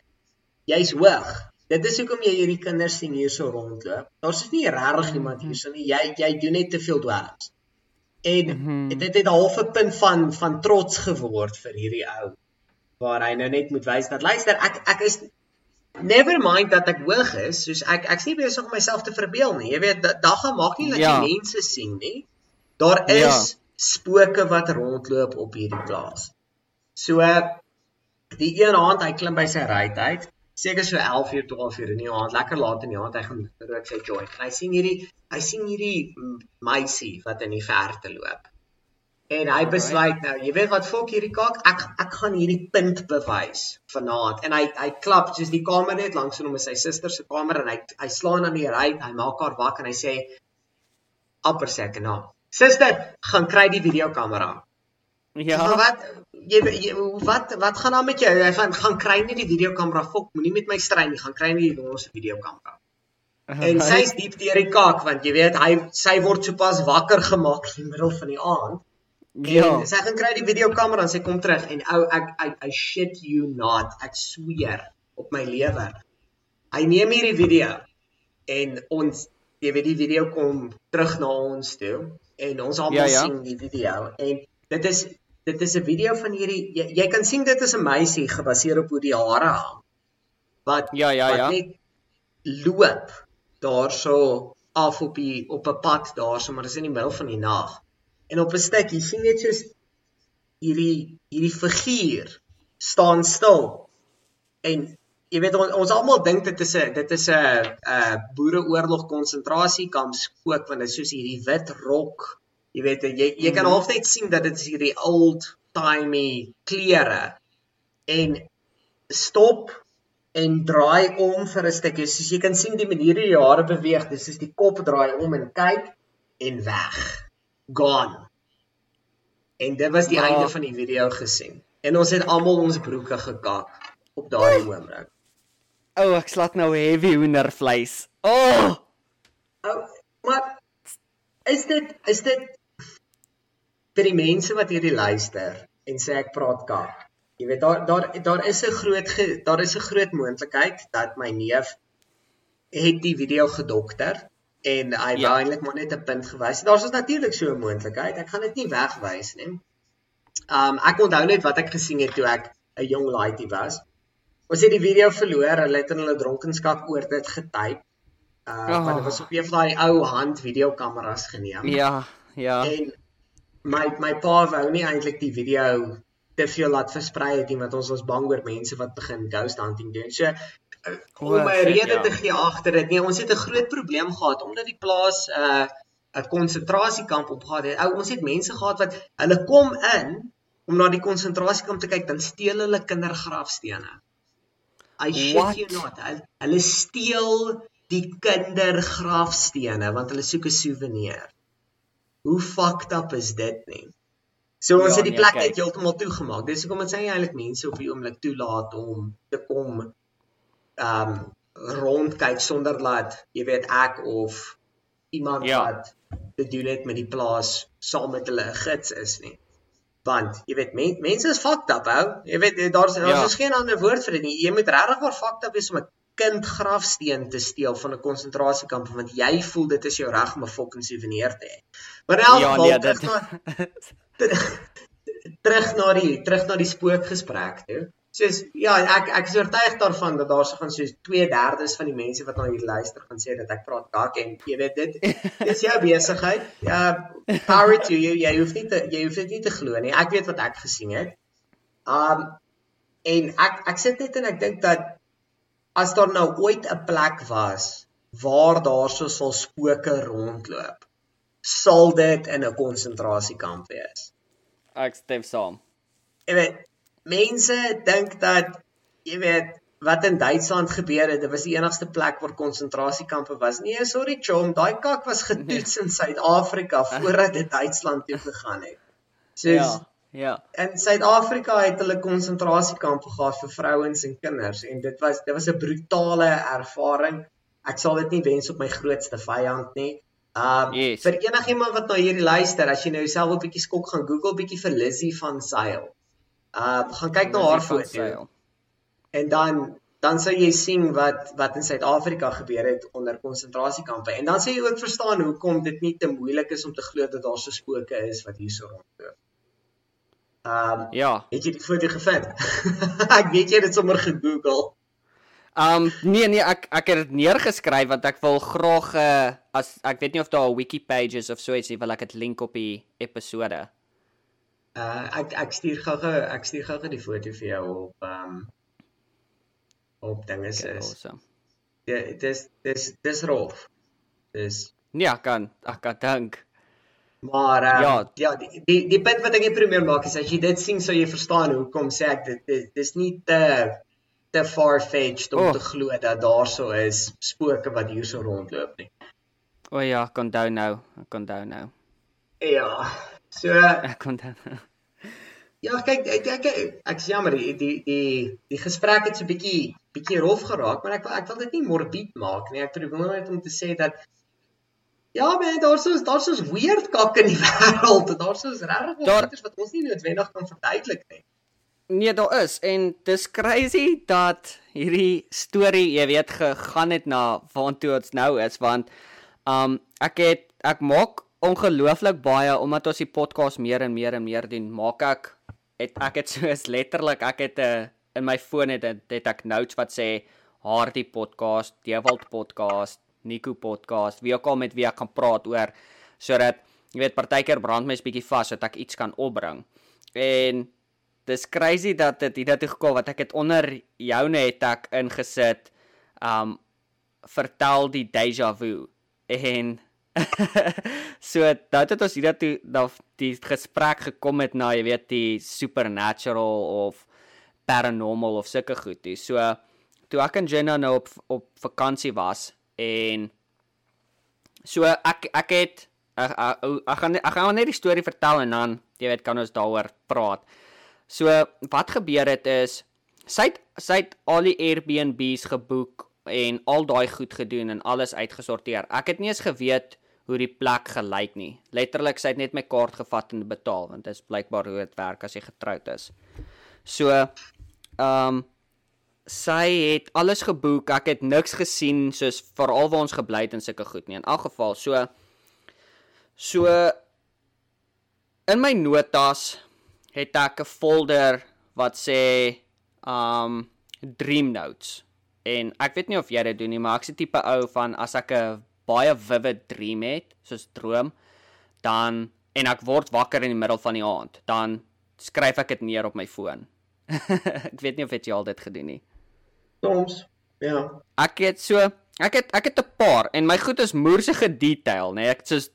jy's hoog. Dit is hoekom jy hierdie kinders sien hierso rondloop. Daar's is nie regtig iemand hierso nie. Jy jy doen net te veel dwelms. En Mhm. dit het 'n halfe punt van van trots geword vir hierdie ou waar hy nou net moet wys dat luister ek ek is never mind dat ek hoog is, soos ek ek's nie besig om myself te verbeel nie. Jy weet, da- daar gaan maak nie dat Ja. jy mense sien nie. Daar is Ja. spooke wat rondloop op hierdie plaas. So die een aand hy klim by sy ruit uit, seker so 11 uur 12 uur in die aand, lekker laat in die aand hy gaan rook sy joint. En hy sien hierdie hy sien hierdie meisie wat in die verte loop. En hy besluit nou, jy weet wat fok hierdie kaak, ek ek gaan hierdie punt bewys vanaand. En hy hy klap soos die kamer net langs hom is sy suster se kamer en hy hy slaan aan die ruit, hy maak haar wakker en hy sê amper seker na. Suster, gaan kry die videokamera. Ja. Maar wat jy, jy wat wat gaan aan met jou? Hy gaan gaan kry nie die videokamera fok, moenie met my stry nie, gaan kry nie die ons videokamera. En sy's diep deur die kaak want jy weet hy sy word sopas wakker gemaak in die middel van die aand. ja. En sy gaan kry die videokamera en sy kom terug en ou ek I, I shit you not, ek sweer op my lewe. Hy neem hierdie video en ons jy weet die video kom terug na ons toe en ons almal Ja, ja. sien die video en dit is dit is 'n video van hierdie jy, jy kan sien dit is 'n meisie gebaseer op hoe die hare hang. Wat Ja, ja, wat ja. net loop daarso af op die op 'n pad daarso maar dis in die middel van die nag. En op 'n stuk jy sien net soos hierdie hierdie figuur staan stil. En jy weet ons, ons almal dink dit is 'n dit is 'n 'n boereoorlog konsentrasiekamp spook want dit is soos hierdie wit rok. Jy weet jy jy kan Mhm. half net sien dat dit is hierdie old timey klere. En stop en draai om vir 'n stukkie. Soos jy kan sien die manier hoe die hare beweeg, dis soos die kop draai om en kyk en weg. Gone. En dit was die Maar- einde van die video gesien. En ons het almal ons broeke gekak op daardie oomblik. O, oh, ek slaat nou heavy hoendervleis. O, oh, Ou, maar is dit is dit vir die mense wat hierdie luister? en sê ek praat kak. Jy weet daar daar daar is 'n groot ge, daar is 'n groot moontlikheid dat my neef het die video gedokter en hy ja. wou eintlik maar net 'n punt gewys. Daar's ons natuurlik so 'n moontlikheid. Ek gaan dit nie wegwys nie. Um ek onthou net wat ek gesien het toe ek 'n jong laaitie was. Ons het die video verloor. Hulle het in hulle dronkenskap oor dit getyp. Uh oh. want dit was op een van daai ou hand videokameras geneem. Ja, ja. En my my pa wou nie eintlik die video te veel laat versprei het nie want ons was bang oor mense wat begin ghost hunting doen. So uh, om my rede ja. te gee agter dit. Nee, ons het 'n groot probleem gehad omdat die plaas 'n uh, 'n konsentrasiekamp opgehad het. Ou, ons het mense gehad wat hulle kom in om na die konsentrasiekamp te kyk, dan steel hulle kindergrafstene. I shit you not. Hulle, hulle steel die kindergrafstene want hulle soek 'n souvenir. Hoe fucked up is dit nie? So ons ja, het die nee, plek net heeltemal toegemaak. Dis hoekom dit sê eintlik mense op die oomblik toelaat om te kom ehm um, rondkyk sonder dat jy weet ek of iemand ja. wat te doen het met die plaas saam met hulle gids is nie. Want jy weet men, mense is fucked up ou. Jy weet daar's daar's ja. geen ander woord vir dit nie. Jy moet regtig maar fucked up wees om 'n kind grafsteen te steel van 'n konsentrasiekamp want jy voel dit is jou reg om 'n fucking souvenir te hê. Maar in elk ja, geval ja, nee, dit... terug na die terug na die spookgesprek toe. Soos ja, ek ek is oortuig daarvan dat daar se gaan soos 2/3 van die mense wat na hier luister gaan sê dat ek praat kak en jy weet dit dis jou besigheid. Ja, power to you. Jy hoef nie te jy hoef dit nie te glo nie. Ek weet wat ek gesien het. Um en ek ek sit net en ek dink dat as daar nou ooit 'n plek was waar daar so sal spooke rondloop sal dit in 'n konsentrasiekamp wees. Ek stem saam. Jy weet, mense dink dat jy weet wat in Duitsland gebeur het, dit was die enigste plek waar konsentrasiekampe was. Nee, sorry chom, daai kak was getoets nee. in Suid-Afrika voordat dit Duitsland toe gegaan het. [LAUGHS] Soos ja. Ja. In Suid-Afrika het hulle konsentrasiekampe gehad vir vrouens en kinders en dit was dit was 'n brutale ervaring. Ek sal dit nie wens op my grootste vyand nie. Um yes. vir enigiemand wat nou hierdie luister, as jy nou jouself 'n bietjie skok gaan Google bietjie vir Lizzie van Sail. Uh gaan kyk na haar foto. En dan dan sal jy sien wat wat in Suid-Afrika gebeur het onder konsentrasiekampe. En dan sê jy ook verstaan hoekom dit nie te moeilik is om te glo dat daar so spooke is wat hierso rondloop. Um ja, het jy die foto gevind? ek weet jy het dit sommer gegoogel. Um nee nee ek ek het dit neergeskryf want ek wil graag uh, as ek weet nie of daar 'n wiki page is of so iets nie wil ek dit link op die episode. Uh ek ek stuur gou-gou ek stuur gou-gou die foto vir jou op um op dinge is. Okay, awesome. Ja, dis dis dis rof. Dis Nee, ek kan ek kan dink. Maar um, ja, ja die, die die punt wat ek probeer maak is as jy dit sien sou jy verstaan hoekom sê ek dit dis, dis nie te te far-fetched om oh. te glo dat daar so is spooke wat hier so rondloop nie. O ja, kon onthou nou, kon onthou nou. Ja. So ek onthou. [LAUGHS] Ja, kyk, ek ek ek is jammer die die die die gesprek het so 'n bietjie bietjie rof geraak, maar ek ek wil dit nie morbied maak nie. Ek probeer net om te sê dat ja, man, daar's so daar's so weird kak in die [LAUGHS] wêreld. Daar's so regtig goeters wat ons nie noodwendig kan verduidelik nie. Nee, daar is en dis crazy dat hierdie storie, jy weet, gegaan het na waartoe ons nou is want um ek het ek maak ongelooflik baie omdat ons die podcast meer en meer en meer doen. Maak ek het ek het soos letterlik ek het 'n eh, in my foon het, het ek notes wat sê Hardy podcast, Dewald podcast, Nico podcast, wie ook al met wie ek kan praat oor sodat jy weet partykeer brand my 'n bietjie vas sodat ek iets kan opbring. En dis crazy dat dit hier toe gekom wat ek het onder joune het ek ingesit um vertel die deja vu en [LAUGHS] so dat dit ons hier toe dat die gesprek gekom het na jy weet die supernatural of paranormal of sulke goed toe so toe ek en Jenna nou op op vakansie was en so ek ek het ek, ek, ek gaan ek gaan net die storie vertel en dan jy weet kan ons daaroor praat So wat gebeur het is sy het sy het al die Airbnbs geboek en al daai goed gedoen en alles uitgesorteer. Ek het nie eens geweet hoe die plek gelyk nie. Letterlik sy het net my kaart gevat en betaal want dit is blykbaar hoe dit werk as jy getroud is. So ehm um, sy het alles geboek. Ek het niks gesien soos veral waar ons gebly het en sulke goed nie. In elk geval, so so in my notas het ek 'n folder wat sê um dream notes. En ek weet nie of jy dit doen nie, maar ek's 'n tipe ou van as ek 'n baie vivid dream het, soos droom, dan en ek word wakker in die middel van die aand, dan skryf ek dit neer op my foon. [LAUGHS] ek weet nie of jy al dit gedoen nie. Soms, ja. Ek het so, ek het ek het 'n paar en my goed is moerse gedetail, nê. Nee, ek soos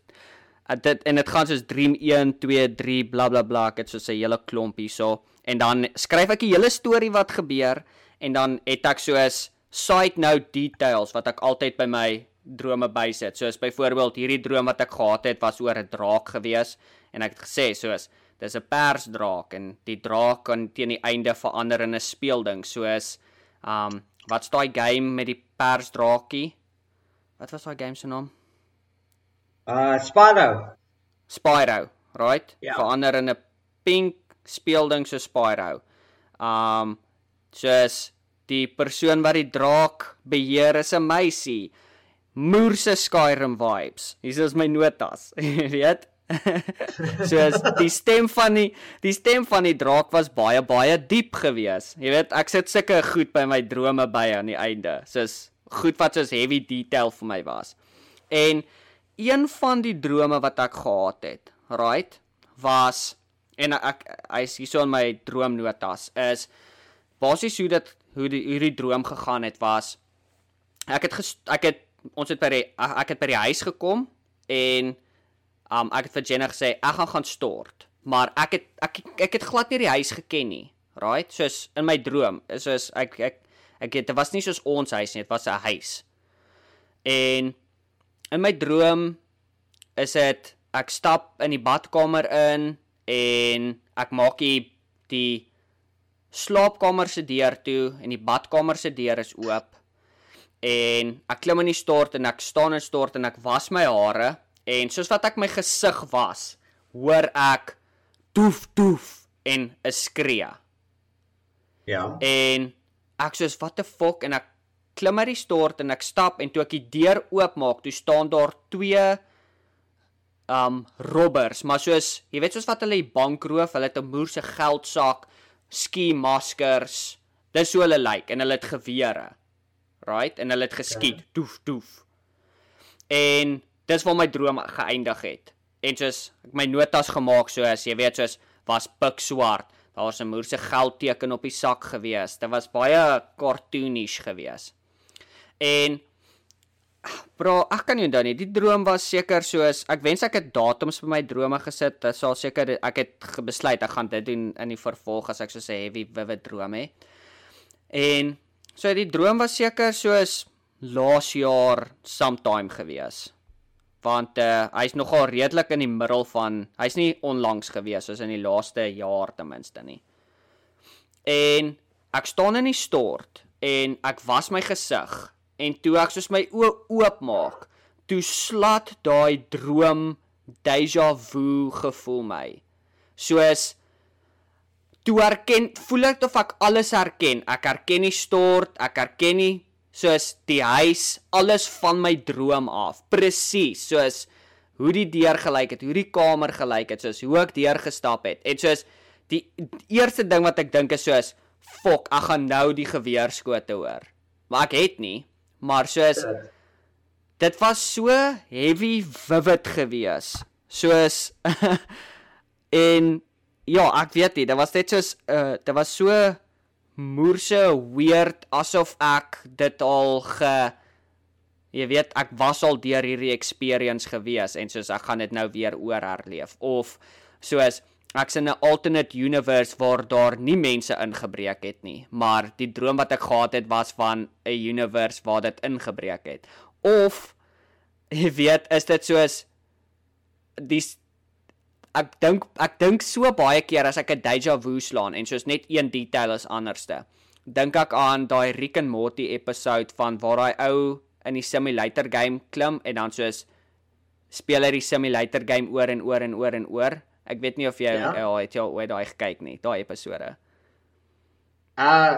dit en dit gaan soos dream 1, 2, 3 bla bla ek het so 'n hele klomp hierso en dan skryf ek die hele storie wat gebeur en dan het ek soos side note details wat ek altyd by my drome bysit. Soos byvoorbeeld hierdie droom wat ek gehad het was oor 'n draak gewees en ek het gesê soos dis 'n persdraak en die draak kan teen die einde verander in 'n speelding soos um wat's daai game met die persdraakie? Wat was daai game se naam? Uh Spyro. Spyro, right? Ja. Verander in 'n pink speelding so Spyro. Um soos die persoon wat die draak beheer is 'n meisie. Moerse Skyrim vibes. Hier is my notas. [LAUGHS] Jy weet? [LAUGHS] soos die stem van die die stem van die draak was baie baie diep gewees. Jy weet, ek sit sulke goed by my drome by aan die einde. Soos goed wat soos heavy detail vir my was. En een van die drome wat ek gehad het, right, was en ek hy's hierso in my droomnotas is basies hoe dit hoe die hoe die droom gegaan het was ek het ges, ek het ons het by die ek het by die huis gekom en um ek het vir Jenna gesê ek gaan gaan stort. Maar ek het ek ek het glad nie die huis geken nie right? Soos in my droom is soos ek ek ek het dit was nie soos ons huis nie dit was 'n huis. En in my droom is dit ek stap in die badkamer in en ek maak die die slaapkamer se deur toe en die badkamer se deur is oop. En ek klim in die stort en ek staan in stort en ek was my hare en soos wat ek my gesig was hoor ek toef toef en 'n skree Ja. en ek soos what the fuck en ek klim uit die stort en ek stap en toe ek die deur oopmaak toe staan daar twee um robbers maar soos jy weet soos wat hulle die bank roof hulle het 'n moer se geldsak ski maskers dis hoe hulle lyk like, en hulle het gewere right en hulle het geskiet ja. toef toef en dis waar my droom geëindig het en soos ek my notas gemaak soos jy weet soos was pik swart daar was 'n moer se geldteken op die sak gewees dit was baie cartoonish gewees en Bro, ek kan nie onthou nie. Die droom was seker soos ek wens ek het datums vir my drome gesit. Dit sal seker ek het besluit ek gaan dit doen in die vervolg as ek so 'n heavy vivid droom het. En so die droom was seker soos laas jaar sometime gewees. Want uh, hy's nogal redelik in die middel van hy's nie onlangs gewees soos in die laaste jaar ten minste nie. En ek staan in die stort en ek was my gesig en toe ek soos my oë oopmaak, toe slat daai droom deja vu gevoel my. Soos toe erken, voel ek of ek alles herken. Ek herken die stort, ek herken nie soos die huis, alles van my droom af. Presies, soos hoe die deur gelyk het, hoe die kamer gelyk het, soos hoe ek deur gestap het. En soos die, eerste ding wat ek dink is soos fok, ek gaan nou die geweerskote hoor. Maar ek het nie maar soos dit was so heavy vivid gewees soos [LAUGHS] en ja ek weet nie dit was net soos uh, dit was so moerse weird asof ek dit al ge jy weet ek was al deur hierdie experience gewees en soos ek gaan dit nou weer oor herleef of soos ek's in 'n alternate universe waar daar nie mense ingebreek het nie, maar die droom wat ek gehad het was van 'n universe waar dit ingebreek het. Of jy weet, is dit soos die ek dink ek dink so baie keer as ek 'n deja vu slaan en soos net een detail is anderste. Dink ek aan daai Rick and Morty episode van waar daai ou in die simulator game klim en dan soos speel hy die simulator game oor en oor en oor en oor. Ek weet nie of jy ja, Ja. het jy ooit daai gekyk nie, daai episode. Uh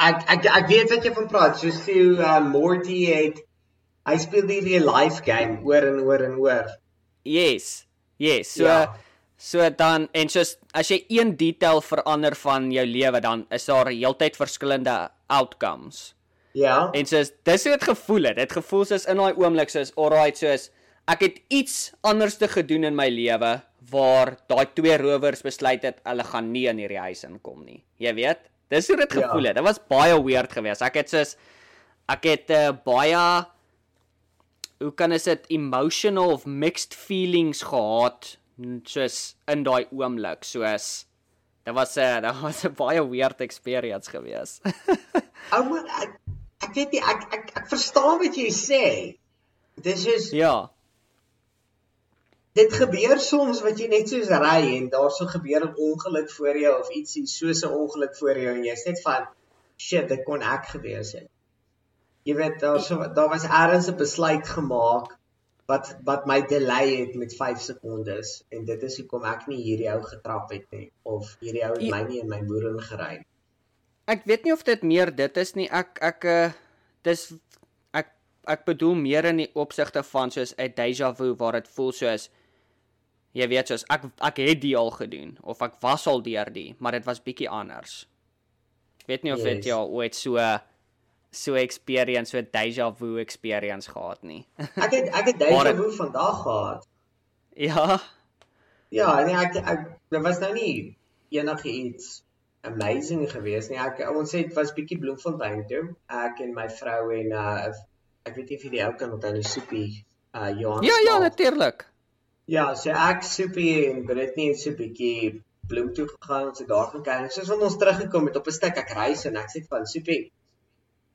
ek ek ek weet wat jy van praat. Soos toe uh, Morty het hy speel die real life game oor en oor en oor. Yes. Yes. So Ja. so dan en soos as jy een detail verander van jou lewe dan is daar heeltyd verskillende outcomes. Ja. En soos dis hoe dit gevoel het. Dit gevoel soos in daai oomblik soos alright soos ek het iets anders te gedoen in my lewe waar daai twee rowers besluit het hulle gaan nie in hierdie huis inkom nie. Jy weet? Dis hoe dit Ja. gevoel het. Dit was baie weird geweest. Ek het soos ek het uh, baie hoe kan is dit emotional of mixed feelings gehad soos in daai oomblik soos dit was 'n [LAUGHS] dit was 'n baie weird experience geweest. [LAUGHS] Ou man, ek ek weet nie ek ek ek verstaan wat jy sê. Dis is ja. dit gebeur soms wat jy net soos ry en daar sou gebeur 'n ongeluk voor jou of ietsie soos 'n ongeluk voor jou en jy's net van shit, dit kon ek gewees het. Jy weet daar so daar was eers 'n besluit gemaak wat wat my delay het met 5 sekondes en dit is hoekom ek nie hierdie ou getrap het nie of hierdie ou het Ja. my nie in my moer ingery nie. Ek weet nie of dit meer dit is nie. Ek ek uh dis ek ek bedoel meer in die opsigte van soos 'n déjà vu waar dit voel soos jy weet soos ek ek het dit al gedoen of ek was al deur die, maar dit was bietjie anders. Ek weet nie of dit Yes. jy al ooit so so experience, so déjà vu experience gehad nie. [LAUGHS] Ek het ek het dit- vu vandag gehad. ja. Ja, nee, ek ek dit was nou nie enigiets amazing geweest nie. Ek ons het was bietjie Bloemfontein toe. Ek en my vrou en uh ek weet nie of jy die ou kan onthou die soepie uh Johan. Ja, ja, natuurlik. Ja, so ek soepie en Britney het so bietjie bloem toe gegaan en so daar gaan kyk. Soos wanneer ons teruggekom het op 'n stuk ek reis en ek sê van soepie.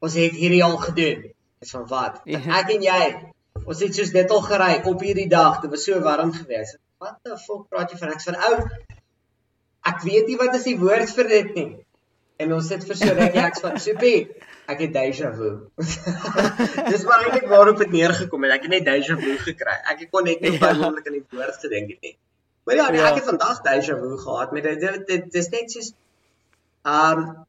Ons het hierdie al gedoen. Dis van wat? Ja. Ek en jy. Ons het soos dit al gery op hierdie dag. Dit was so warm geweest. Wat the fuck praat jy van? Ek's van ou. Ek weet nie wat is die woord vir dit nie. En ons sit vir so rukkie ek's van soepie. Ek het déjà vu. [LAUGHS] Dis maar eintlik waarop dit neergekom het. Ek het net déjà vu gekry. Ek kon net nie op Ja. oomblik aan die woord gedink het nie. Maar ja, nee, Ja. ek het vandag déjà vu gehad met dit dit dis net soos um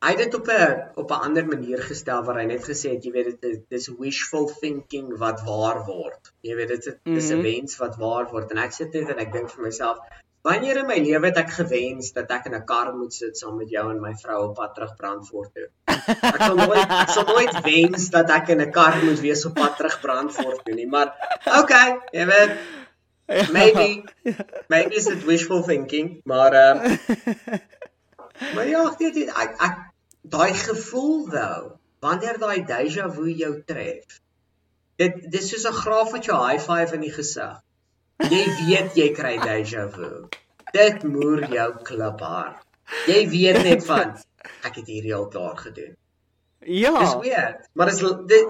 hy het dit op 'n op 'n ander manier gestel waar hy net gesê het jy weet dit is dis wishful thinking wat waar word. Jy weet dit is 'n Mhm. wens wat waar word en ek sit net en ek dink vir myself Wanneer in my lewe het ek gewens dat ek in 'n kar moet sit saam met jou en my vrou op pad terug Brandfort toe? Ek sal nooit ek sal nooit wens dat ek in 'n kar moet wees op pad terug Brandfort toe nie, maar okay, jy weet, maybe maybe is it wishful thinking, maar ehm [LAUGHS] maar ja, nie, ek ek daai gevoel nou, wanneer daai déjà vu jou tref. Dit dis soos 'n graaf wat jou high five in die gesig. Jy weet jy kry déjà vu. Dit moer jou kliphard. Jy weet net van ek het hierdie al klaar gedoen. Ja. Dis weird, maar dis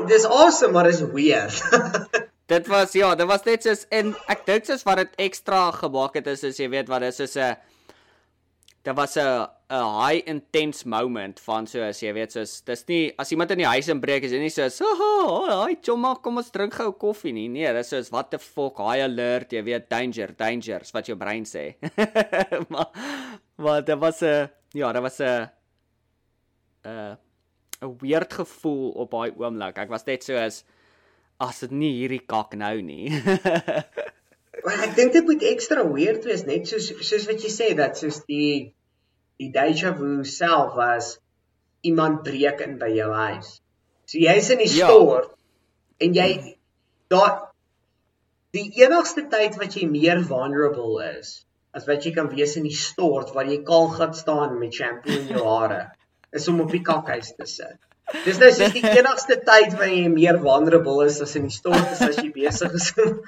dis awesome, maar is weird. [LAUGHS] Dit was ja, dit was net soos en ek dink soos wat dit ekstra gemaak het is as jy weet wat dis is 'n dit was 'n 'n high intense moment van soos jy weet soos dis nie as iemand in die huis inbreek is dit nie soos haha hi chomma kom ons drink gou koffie nie. Nee dis soos what the fuck high alert jy weet danger dangers wat jou brein sê. [LAUGHS] Maar maar dit was 'n ja dit was 'n 'n 'n weird gevoel op daai oomblik. Ek was net soos as dit nie hierdie kak nou nie. [LAUGHS] Maar ek dink dit moet ekstra weird wees net soos soos wat jy sê dat soos die die déjà vu self was iemand breek in by jou huis. So jy's in die Ja. store en jy daar die enigste tyd wat jy meer vulnerable is as wat jy kan wees in die stort waar jy kaal gaan staan met shampoo in jou hare [LAUGHS] is om op die kakhuis te sit. Dis nou soos die [LAUGHS] enigste tyd wanneer jy meer vulnerable is as in die stort is as jy besig is om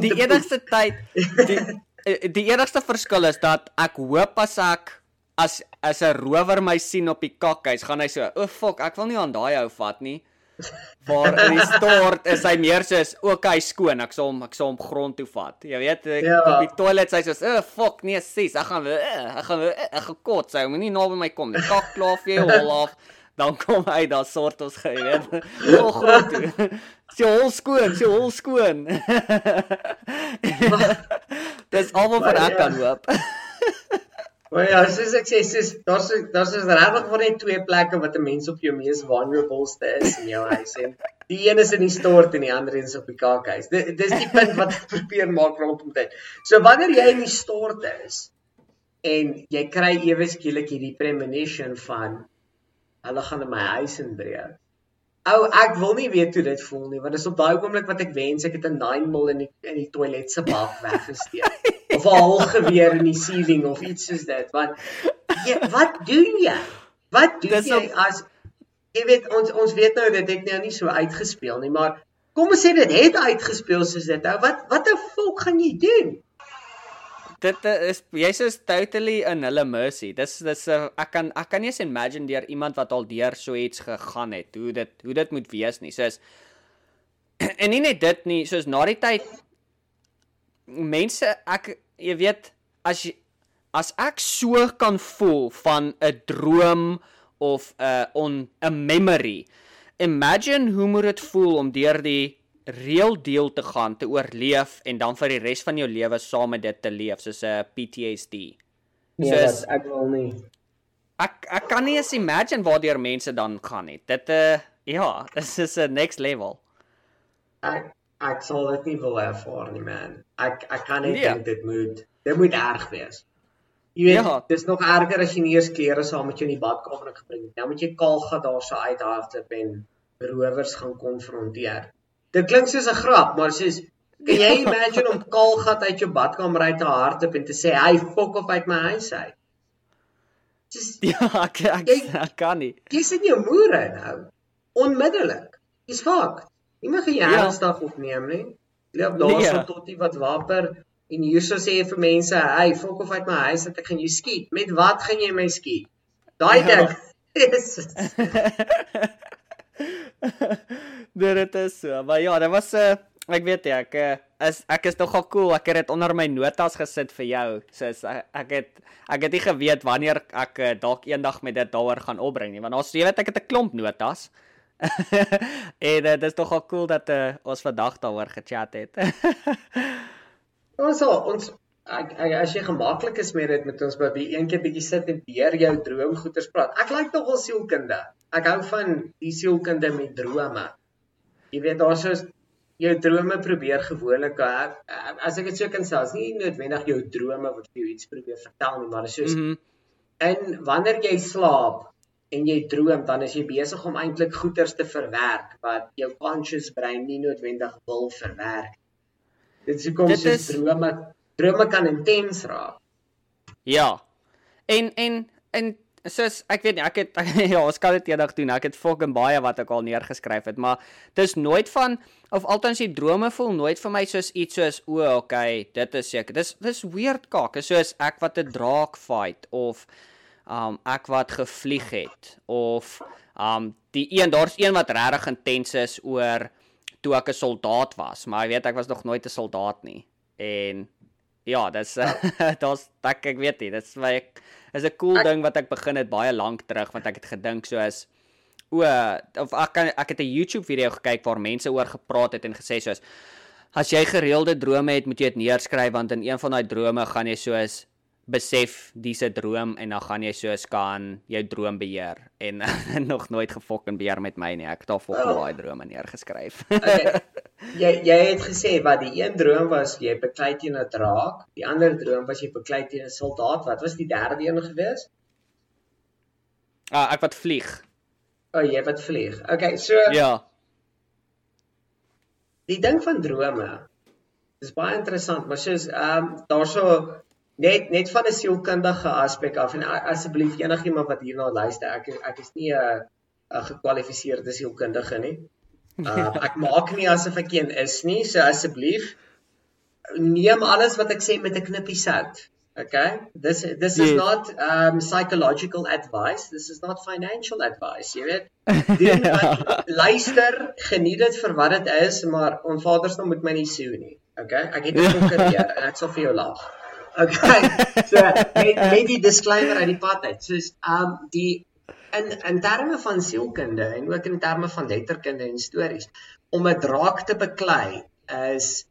die enigste tyd die eh, die enigste verskil is dat ek hoop as ek as as 'n rower my sien op die kakhuis, gaan hy so, "O oh, fuck, ek wil nie aan daai ou vat nie." Maar in die stort is hy meer soos, "Okay, skoon, ek sal hom ek sal hom grond toe vat." Jy weet, ek, Ja. op die toilet sê hy soos, "O oh, fuck, nee, sis, ek gaan uh, ek gaan uh, ek gaan kots, hy moenie naby my kom nie. Kak klaar vir jou hol af." Dan kom hy daar sort ons ge, weet. O groot. Sy hol skoon, sy hol skoon. [LAUGHS] Dis almal vir ek kan hoop. [LAUGHS] Maar ja, soos ek sê, soos daar's daar's is regtig maar net twee plekke wat 'n mens op jou mees vulnerableste is in jou huis en die een is in die stort en die ander is op die kaakhuis. Dit dis die punt wat ek [LAUGHS] probeer maak rondom dit. So wanneer jy in die stort is en jy kry ewe skielik hierdie premonition van hulle gaan in my huis inbreek. Ou, ek wil nie weet hoe dit voel nie, want dis op daai oomblik wat ek wens ek het 'n 9 mil in die in die toilet se bak [LAUGHS] weggesteek of 'n hol geweer in die ceiling of iets soos dit. Want jy, wat doen jy? Wat doen Dis jy op- as jy weet ons ons weet nou dit het nou nie so uitgespeel nie, maar kom ons sê dit het uitgespeel soos dit. Nou wat wat 'n volk gaan jy doen? Dit is jy's is totally in hulle mercy. Dis dis 'n ek kan ek kan nie eens imagine deur iemand wat al deur so iets gegaan het hoe dit hoe dit moet wees nie. Soos [CLEARS THROAT] en nie net dit nie, soos na die tyd mense ek jy weet as jy as ek so kan voel van 'n droom of 'n on 'n memory. Imagine hoe moet dit voel om deur die real deal te gaan, te oorleef en dan vir die res van jou lewe saam met dit te leef soos 'n PTSD. Nee, Soos- wat, ek wil nie. Ek ek kan nie eens imagine waardeur mense dan gaan nie. Dit uh ja, [LAUGHS] dis is 'n next level. Ek ek sal dit nie wil ervaar nie man. Ek ek kan net Nee. dink dit moet dit moet erg wees. Jy weet, Ja. dis nog erger as jy nie eers klere saam met jou in die badkamer gebring het. Nou moet jy kaal gaan daarso uithardloop en rowers gaan konfronteer. Dit klink soos 'n grap, maar soos kan jy imagine om kaal gat uit jou badkamer uit te hardloop en te sê, "Hey, fok op uit my huis uit." Dis [LAUGHS] Ja, ek ek, Jy- ek kan nie. jy's in jou moere nou. Onmiddellik. Dis fak. Niemand gaan jou Ja. ernstig opneem nie. Loop Nee. daarso tot die wat waper en hierso sê jy vir mense, "Hey, fok of uit my huis dat ek gaan jou skiet." Met wat gaan jy my skiet? Daai Ja. ding. [LAUGHS] [LAUGHS] Jesus. dit is so, maar ja, dit was 'n uh, ek weet nie, ek uh, is ek is nogal cool. Ek het dit onder my notas gesit vir jou. Soos ek, ek het ek het nie geweet wanneer ek uh, dalk eendag met dit daaroor gaan opbring nie, want ons jy weet ek het 'n klomp notas. [LAUGHS] en uh, dit is nogal cool dat uh, ons vandag daaroor gechat het. [LAUGHS] Ons ons ek, ek, as jy gemaklik is met dit met ons by een keer bietjie sit en deur jou droomgoeters praat. Ek like nogal sielkunde. Ek hou van die sielkunde met drome. Jy weet daar's so jou drome probeer gewoonlik uh, as ek dit so kan sê, is nie noodwendig jou drome wat vir jou iets probeer vertel nie, maar is soos Mhm. in wanneer jy slaap en jy droom, dan is jy besig om eintlik goeters te verwerk wat jou conscious brein nie noodwendig wil verwerk. Dit is hoekom is- drome drome kan intens raak. Ja. En en en soos ek weet nie, ek het [LAUGHS] ja, ons kan dit eendag doen. Ek het fucking baie wat ek al neergeskryf het, maar dis nooit van of altens die drome voel nooit vir my soos iets soos o, okay, dit is seker. Dis dis weird kak, is soos ek wat 'n draak fight of um ek wat gevlieg het of um die een daar's een wat regtig intens is oor toe ek 'n soldaat was, maar jy weet ek was nog nooit 'n soldaat nie. En ja, dis [LAUGHS] daar's ek ek weet nie, dis my ek is 'n cool Ek- ding wat ek begin het baie lank terug want ek het gedink soos o of ek kan ek het 'n YouTube video gekyk waar mense oor gepraat het en gesê soos as jy gereelde drome het, moet jy dit neerskryf want in een van daai drome gaan jy soos besef dis 'n droom en dan gaan jy soos kan jou droom beheer en [LAUGHS] nog nooit gefokken beheer met my nie. Ek het al fokken Oh. daai drome neergeskryf. Okay. [LAUGHS] Jy jy het gesê wat die een droom was jy beklei teen 'n draak, die ander droom was jy beklei teen 'n soldaat. Wat was die derde een gewees? ah, ek wat vlieg. O, oh, jy wat vlieg. Okay, so Ja. die ding van drome dis baie interessant, maar soos ehm um, daarso net net van 'n sielkundige aspek af en asseblief enigiemand wat hierna luister, ek ek is nie 'n 'n gekwalifiseerde sielkundige nie. Uh, [LAUGHS] ek maak nie asof ek een is nie, so asseblief neem alles wat ek sê met 'n knippie sout. Okay? This this is Yes. not um psychological advice. This is not financial advice, jy weet. Doen wat [LAUGHS] luister, geniet dit vir wat dit is, maar on Vader se naam moet my nie sue nie. Okay? Ek het 'n prokureur [LAUGHS] en ek sal vir jou lag. Okay. So, die disclaimer uit die pad uit. Soos um die in in terme van sielkunde en ook in terme van letterkunde en stories om 'n draak te beklei is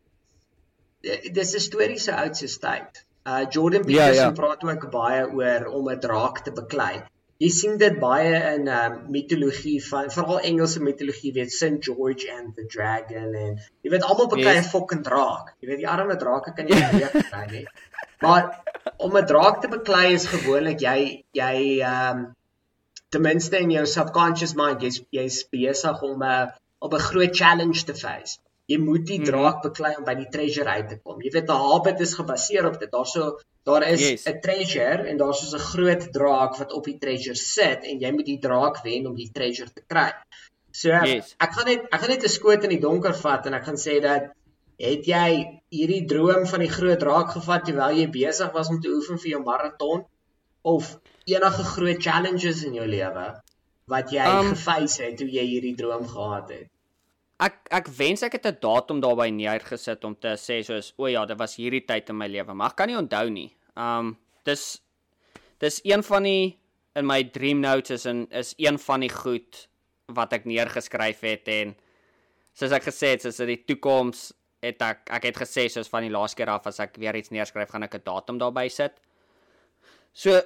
dis 'n storie se oudste tyd. Uh Jordan ja, Peterson ja, ja. praat ook baie oor om 'n draak te beklei. Jy sien dit baie in um mitologie van veral Engelse mitologie, weet St George and the Dragon en jy weet almal beklei 'n yes. fucking draak. Jy weet die arme drake kan jy nie [LAUGHS] kry nie. Maar om 'n draak te beklei is gewoonlik jy jy um ten minste in jou subconscious mind jy's jy's besig om 'n uh, op 'n groot challenge te face. Jy moet die mhm. draak beklei om by die treasure uit te kom. Jy weet 'n habit is gebaseer op dit. Daarso daar is 'n yes. treasure en daar's so 'n groot draak wat op die treasure sit en jy moet die draak wen om die treasure te kry. So yes. ek gaan net ek gaan net 'n skoot in die donker vat en ek gaan sê dat Het jy hierdie droom van die groot draak gevat terwyl jy besig was om te oefen vir jou maraton of enige groot challenges in jou lewe wat jy um, geface het toe jy hierdie droom gehad het? Ek ek wens ek het 'n datum daarby neergesit om te sê soos o ja, dit was hierdie tyd in my lewe, maar ek kan nie onthou nie. Um dis dis een van die in my dream notes is en is een van die goed wat ek neergeskryf het en soos ek gesê het, soos in die toekoms het ek ek het gesê soos van die laaste keer af as ek weer iets neerskryf gaan ek 'n datum daarby sit. So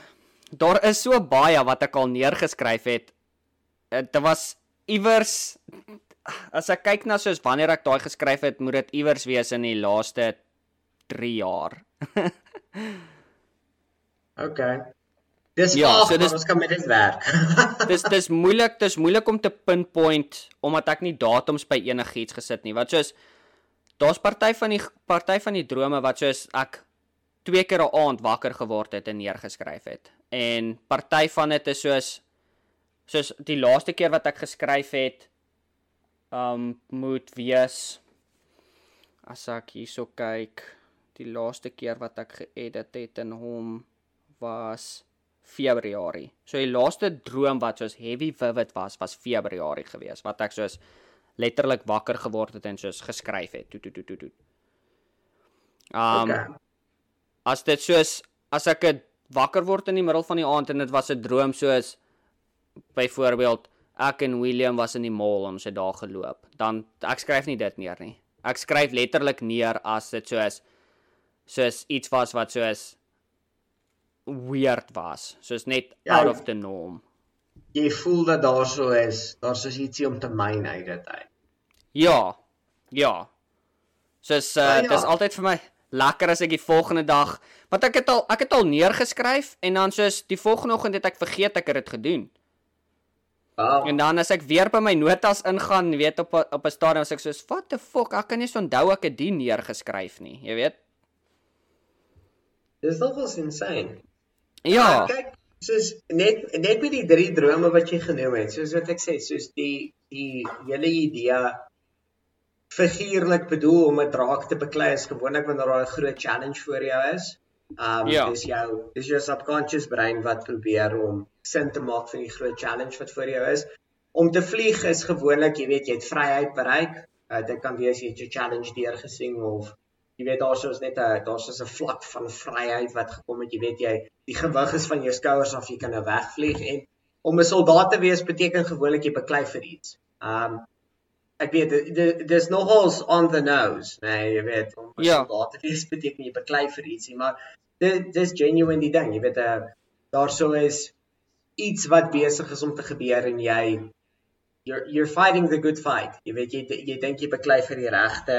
[CLEARS THROAT] daar is so baie wat ek al neergeskryf het. Eh, dit was iewers as ek kyk na soos wanneer ek daai geskryf het, moet dit iewers wees in die laaste 3 jaar. [LAUGHS] okay. Dis ja, so dis ons kan met dit werk. [LAUGHS] dis dis moeilik, dis moeilik om te pinpoint omdat ek nie datums by enigiets gesit nie. Wat soos daar's party van die party van die drome wat soos ek twee keer 'n aand wakker geword het en neergeskryf het. En party van dit is soos soos die laaste keer wat ek geskryf het um moet wees as ek hierso kyk die laaste keer wat ek geëdit het in hom was Februarie. So die laaste droom wat soos heavy vivid was was Februarie gewees wat ek soos letterlik wakker geword het en soos geskryf het. Toe toe toe toe toe. Um okay. As dit soos as ek wakker word in die middel van die aand en dit was 'n droom soos byvoorbeeld ek en William was in die mall ons het daar geloop, dan ek skryf nie dit neer nie. Ek skryf letterlik neer as dit soos soos iets was wat soos weird was, soos net ja, out of the norm jy voel dat daar so is, daar's so ietsie om te myn uit dit uit. Ja. Ja. Soos uh, ja, ja. dis altyd vir my lekker as ek die volgende dag, want ek het al ek het al neergeskryf en dan soos die volgende oggend het ek vergeet ek het dit gedoen. Oh. En dan as ek weer by my notas ingaan, weet op op 'n stadium as ek soos what the fuck, ek kan nie so onthou ek het dit neergeskryf nie, jy weet. Dis nogals insane. Ja. Uh, kyk, soos net net met die drie drome wat jy genoem het, soos wat ek sê, soos die die hele idee figuurlik bedoel om 'n draak te beklei is gewoonlik wanneer daar 'n groot challenge voor jou is. Um ja. dis jou dis jou subconscious brein wat probeer om sin te maak van die groot challenge wat voor jou is. Om te vlieg is gewoonlik, jy weet, jy het vryheid bereik. Uh, dit kan wees jy het jou challenge deurgesien of jy weet daar's soos net 'n daar's soos 'n vlak van vryheid wat gekom het jy weet jy die gewig is van jou skouers af jy kan nou wegvlieg en om 'n soldaat te wees beteken gewoonlik jy beklei vir iets. Um ek weet dis nogals on the nose nee jy weet om 'n ja. soldaat te wees beteken jy beklei vir ietsie maar dit dis genuine die ding jy weet uh, daar sou is iets wat besig is om te gebeur en jy you're you're fighting the good fight jy weet jy jy dink jy beklei vir die regte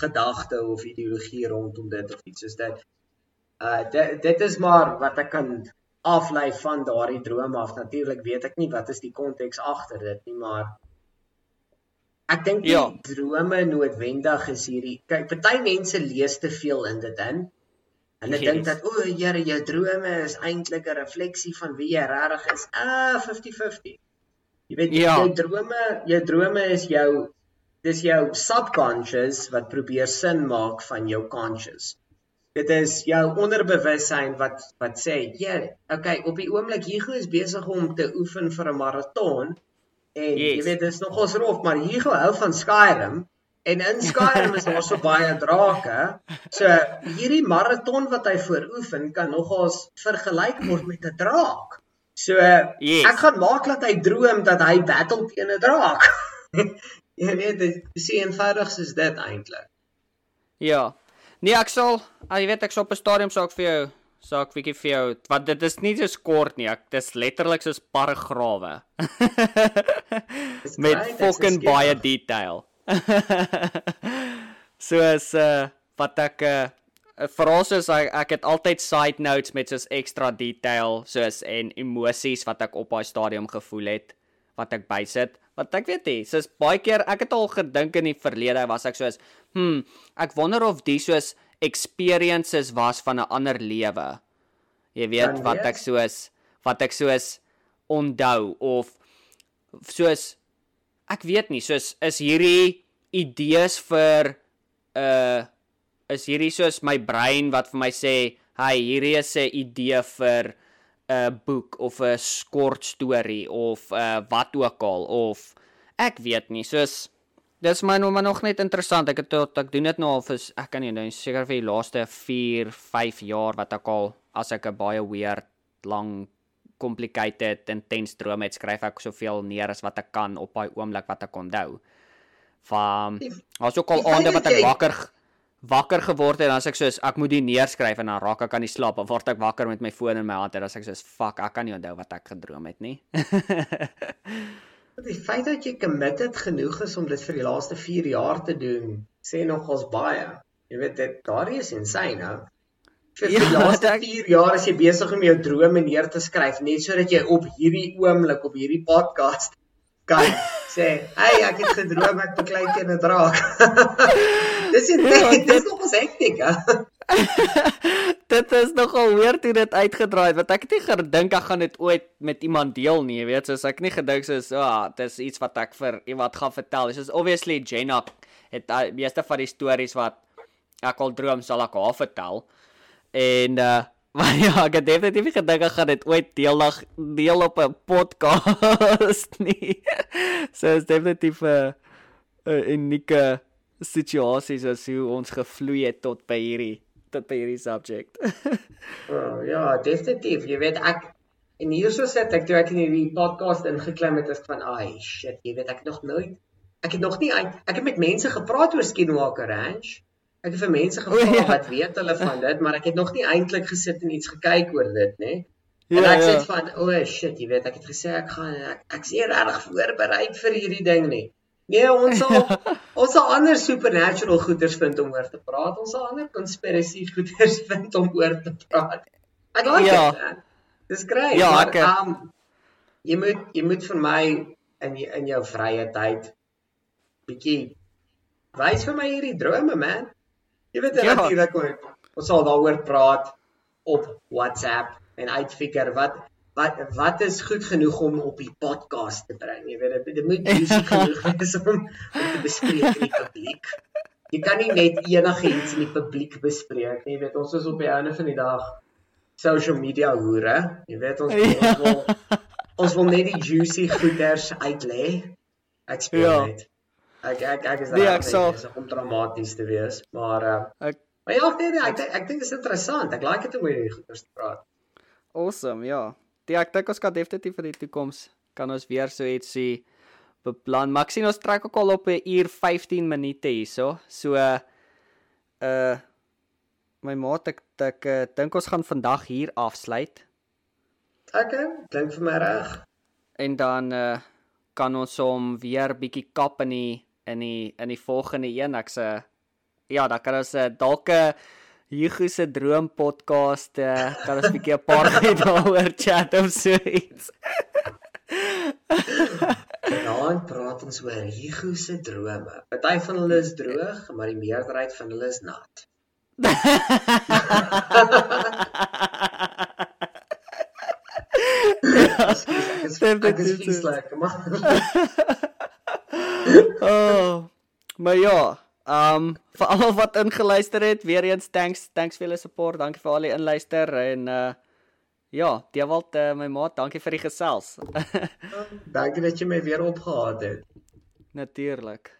gedagte of ideologie rondom dit of iets soos dit. Uh dit dit is maar wat ek kan aflei van daardie droom af. Natuurlik weet ek nie wat is die konteks agter dit nie, maar ek dink die ja. drome noodwendig is hierdie kyk party mense lees te veel in dit in. Hulle yes. dink dat o, Here, jou drome is eintlik 'n refleksie van wie jy regtig is. Ah, 50-50. Jy weet ja. jou drome, jou drome is jou dis jou subconscious wat probeer sin maak van jou conscious. Dit is jou onderbewussyn wat wat sê, "Ja, okay, op die oomblik Hugo is besig om te oefen vir 'n maraton." En yes. jy weet, dis nogals rof, maar Hugo hou van Skyrim en in Skyrim is daar so baie drake. So hierdie maraton wat hy vooroefen kan nogals vergelyk word met 'n draak. So Yes. ek gaan maak dat hy droom dat hy battle teen 'n draak. [LAUGHS] jy weet dit is so eenvoudig soos dit eintlik. Ja. Nee, ek sal, ah, jy weet ek sal op 'n stadium sal ek vir jou sal ek bietjie vir jou want dit is nie so kort nie. Ek dis letterlik soos paragrawe. [LAUGHS] Met fucking baie detail. [LAUGHS] soos uh wat ek uh veral soos ek, ek het altyd side notes met soos ekstra detail soos en emosies wat ek op daai stadium gevoel het wat ek bysit. Want ek weet nie, soos baie keer ek het al gedink in die verlede was ek soos, hm, ek wonder of die soos experiences was van 'n ander lewe. Jy weet wat ek soos wat ek soos onthou of soos ek weet nie, soos is hierdie idees vir uh is hierdie soos my brein wat vir my sê, "Hey, hierdie is 'n idee vir 'n boek of 'n kort storie of uh wat ook al of ek weet nie, soos dis my nou maar nog net interessant. Ek het tot ek doen dit nou al vir ek kan nie nou seker vir die laaste 4, 5 jaar wat ek al as ek 'n baie weird lang complicated intens droom het, skryf ek soveel neer as wat ek kan op daai oomblik wat ek onthou. Van Daar's ook al aande wat ek jy- wakker g- wakker geword het en as ek soos ek moet dit neerskryf en dan raak ek aan die slaap of word ek wakker met my foon in my hand en dan as ek soos fuck ek kan nie onthou wat ek gedroom het nie. [LAUGHS] Die feit dat jy committed genoeg is om dit vir die laaste 4 jaar te doen, sê nogals baie. Jy weet dit daardie is insane nou. Vir Ja, die [LAUGHS] laaste ek- 4 jaar is jy besig om jou drome neer te skryf net sodat jy op hierdie oomblik op hierdie podcast kan sê, "Hey, ek het gedroom ek beklei teen 'n draak." dis Ja, intens, dit- dis nog 'n hektiek. dit is nogal weird hoe dit uitgedraai het want ek het nie gedink ek gaan dit ooit met iemand deel nie, jy weet, soos ek nie gedink soos, "Ag, oh, dis iets wat ek vir iemand gaan vertel." Soos obviously Jenna het uh, meeste van die stories wat ek al droom sal ek haar vertel. En uh [LAUGHS] maar ja, ek het definitief nie gedink ek gaan dit ooit deeldag deel op 'n podcast [LAUGHS] nie. so is definitief 'n 'n unieke situasie soos hoe ons gevloei het tot by hierdie tot by hierdie subject. [LAUGHS] Oh, ja, definitief. Jy weet ek en hierso sit ek toe ek in hierdie podcast ingeklim het is van ai shit, jy weet ek nog nooit ek het nog nie uit ek het met mense gepraat oor Skinwalker Ranch. Ek het vir mense [LAUGHS] O, gevra ja. wat weet hulle van dit, maar ek het nog nie eintlik gesit en iets gekyk oor dit, nê. Ja, en ek ja. sê van o oh, shit, jy weet ek het gesê ek gaan ek, ek is nie regtig voorberei vir hierdie ding nie. Nee, ons sal [LAUGHS] ons sal ander supernatural goeters vind om oor te praat. Ons sal ander conspiracy [LAUGHS] goeters vind om oor te praat. Ek like Ja. dit. man. Dis great. Ja, maar ek- um, jy moet jy moet vir my in in jou vrye tyd bietjie wys vir my hierdie drome, man. Jy weet Ja. natuurlik ons sal daaroor praat op WhatsApp en uitfigure wat wat wat is goed genoeg om op die podcast te bring. Jy weet dit, dit moet juicy [LAUGHS] genoeg wees om om te bespreek in die publiek. Jy kan nie net enigiets in die publiek bespreek nie. Jy weet ons is op die einde van die dag social media hoere. Jy weet ons, Ja. ons wil ons wil net die juicy goeders uitlê. Ek speel Ja. net. Ek ek ek is Nee, ek sal- om dramaties te wees, maar uh, Ek maar ja, nee, nee, ek dink- ek dink dit is interessant. Ek like dit om hierdie goeders te praat. awesome, ja. Die ek dink ons kan definitief vir die toekoms kan ons weer so ietsie beplan. Maar ek sien ons trek ook al op 'n uur 15 minute hierso. So uh my maat ek ek uh, dink ons gaan vandag hier afsluit Okay, klink vir my reg. en dan uh kan ons hom weer bietjie kap in die in die in die volgende een. Ek sê ja, dan kan ons uh, dalk 'n Hugo se droom podcast uh, kan ons bietjie 'n paar [LAUGHS] goed daaroor chat of so iets. Vanaand praat ons oor Hugo se drome. Party van hulle is droog, maar die meerderheid van hulle is nat. Ekskuus, [LAUGHS] ek is ek is Definitief. vieslik, maar [LAUGHS] [LAUGHS] oh, maar ja, um vir almal wat ingeluister het, weer eens thanks, thanks vir julle support. Dankie vir al die inluister en uh ja, Dewald uh, my maat, dankie vir die gesels. [LAUGHS] dankie dat jy my weer opgehaat het. Natuurlik.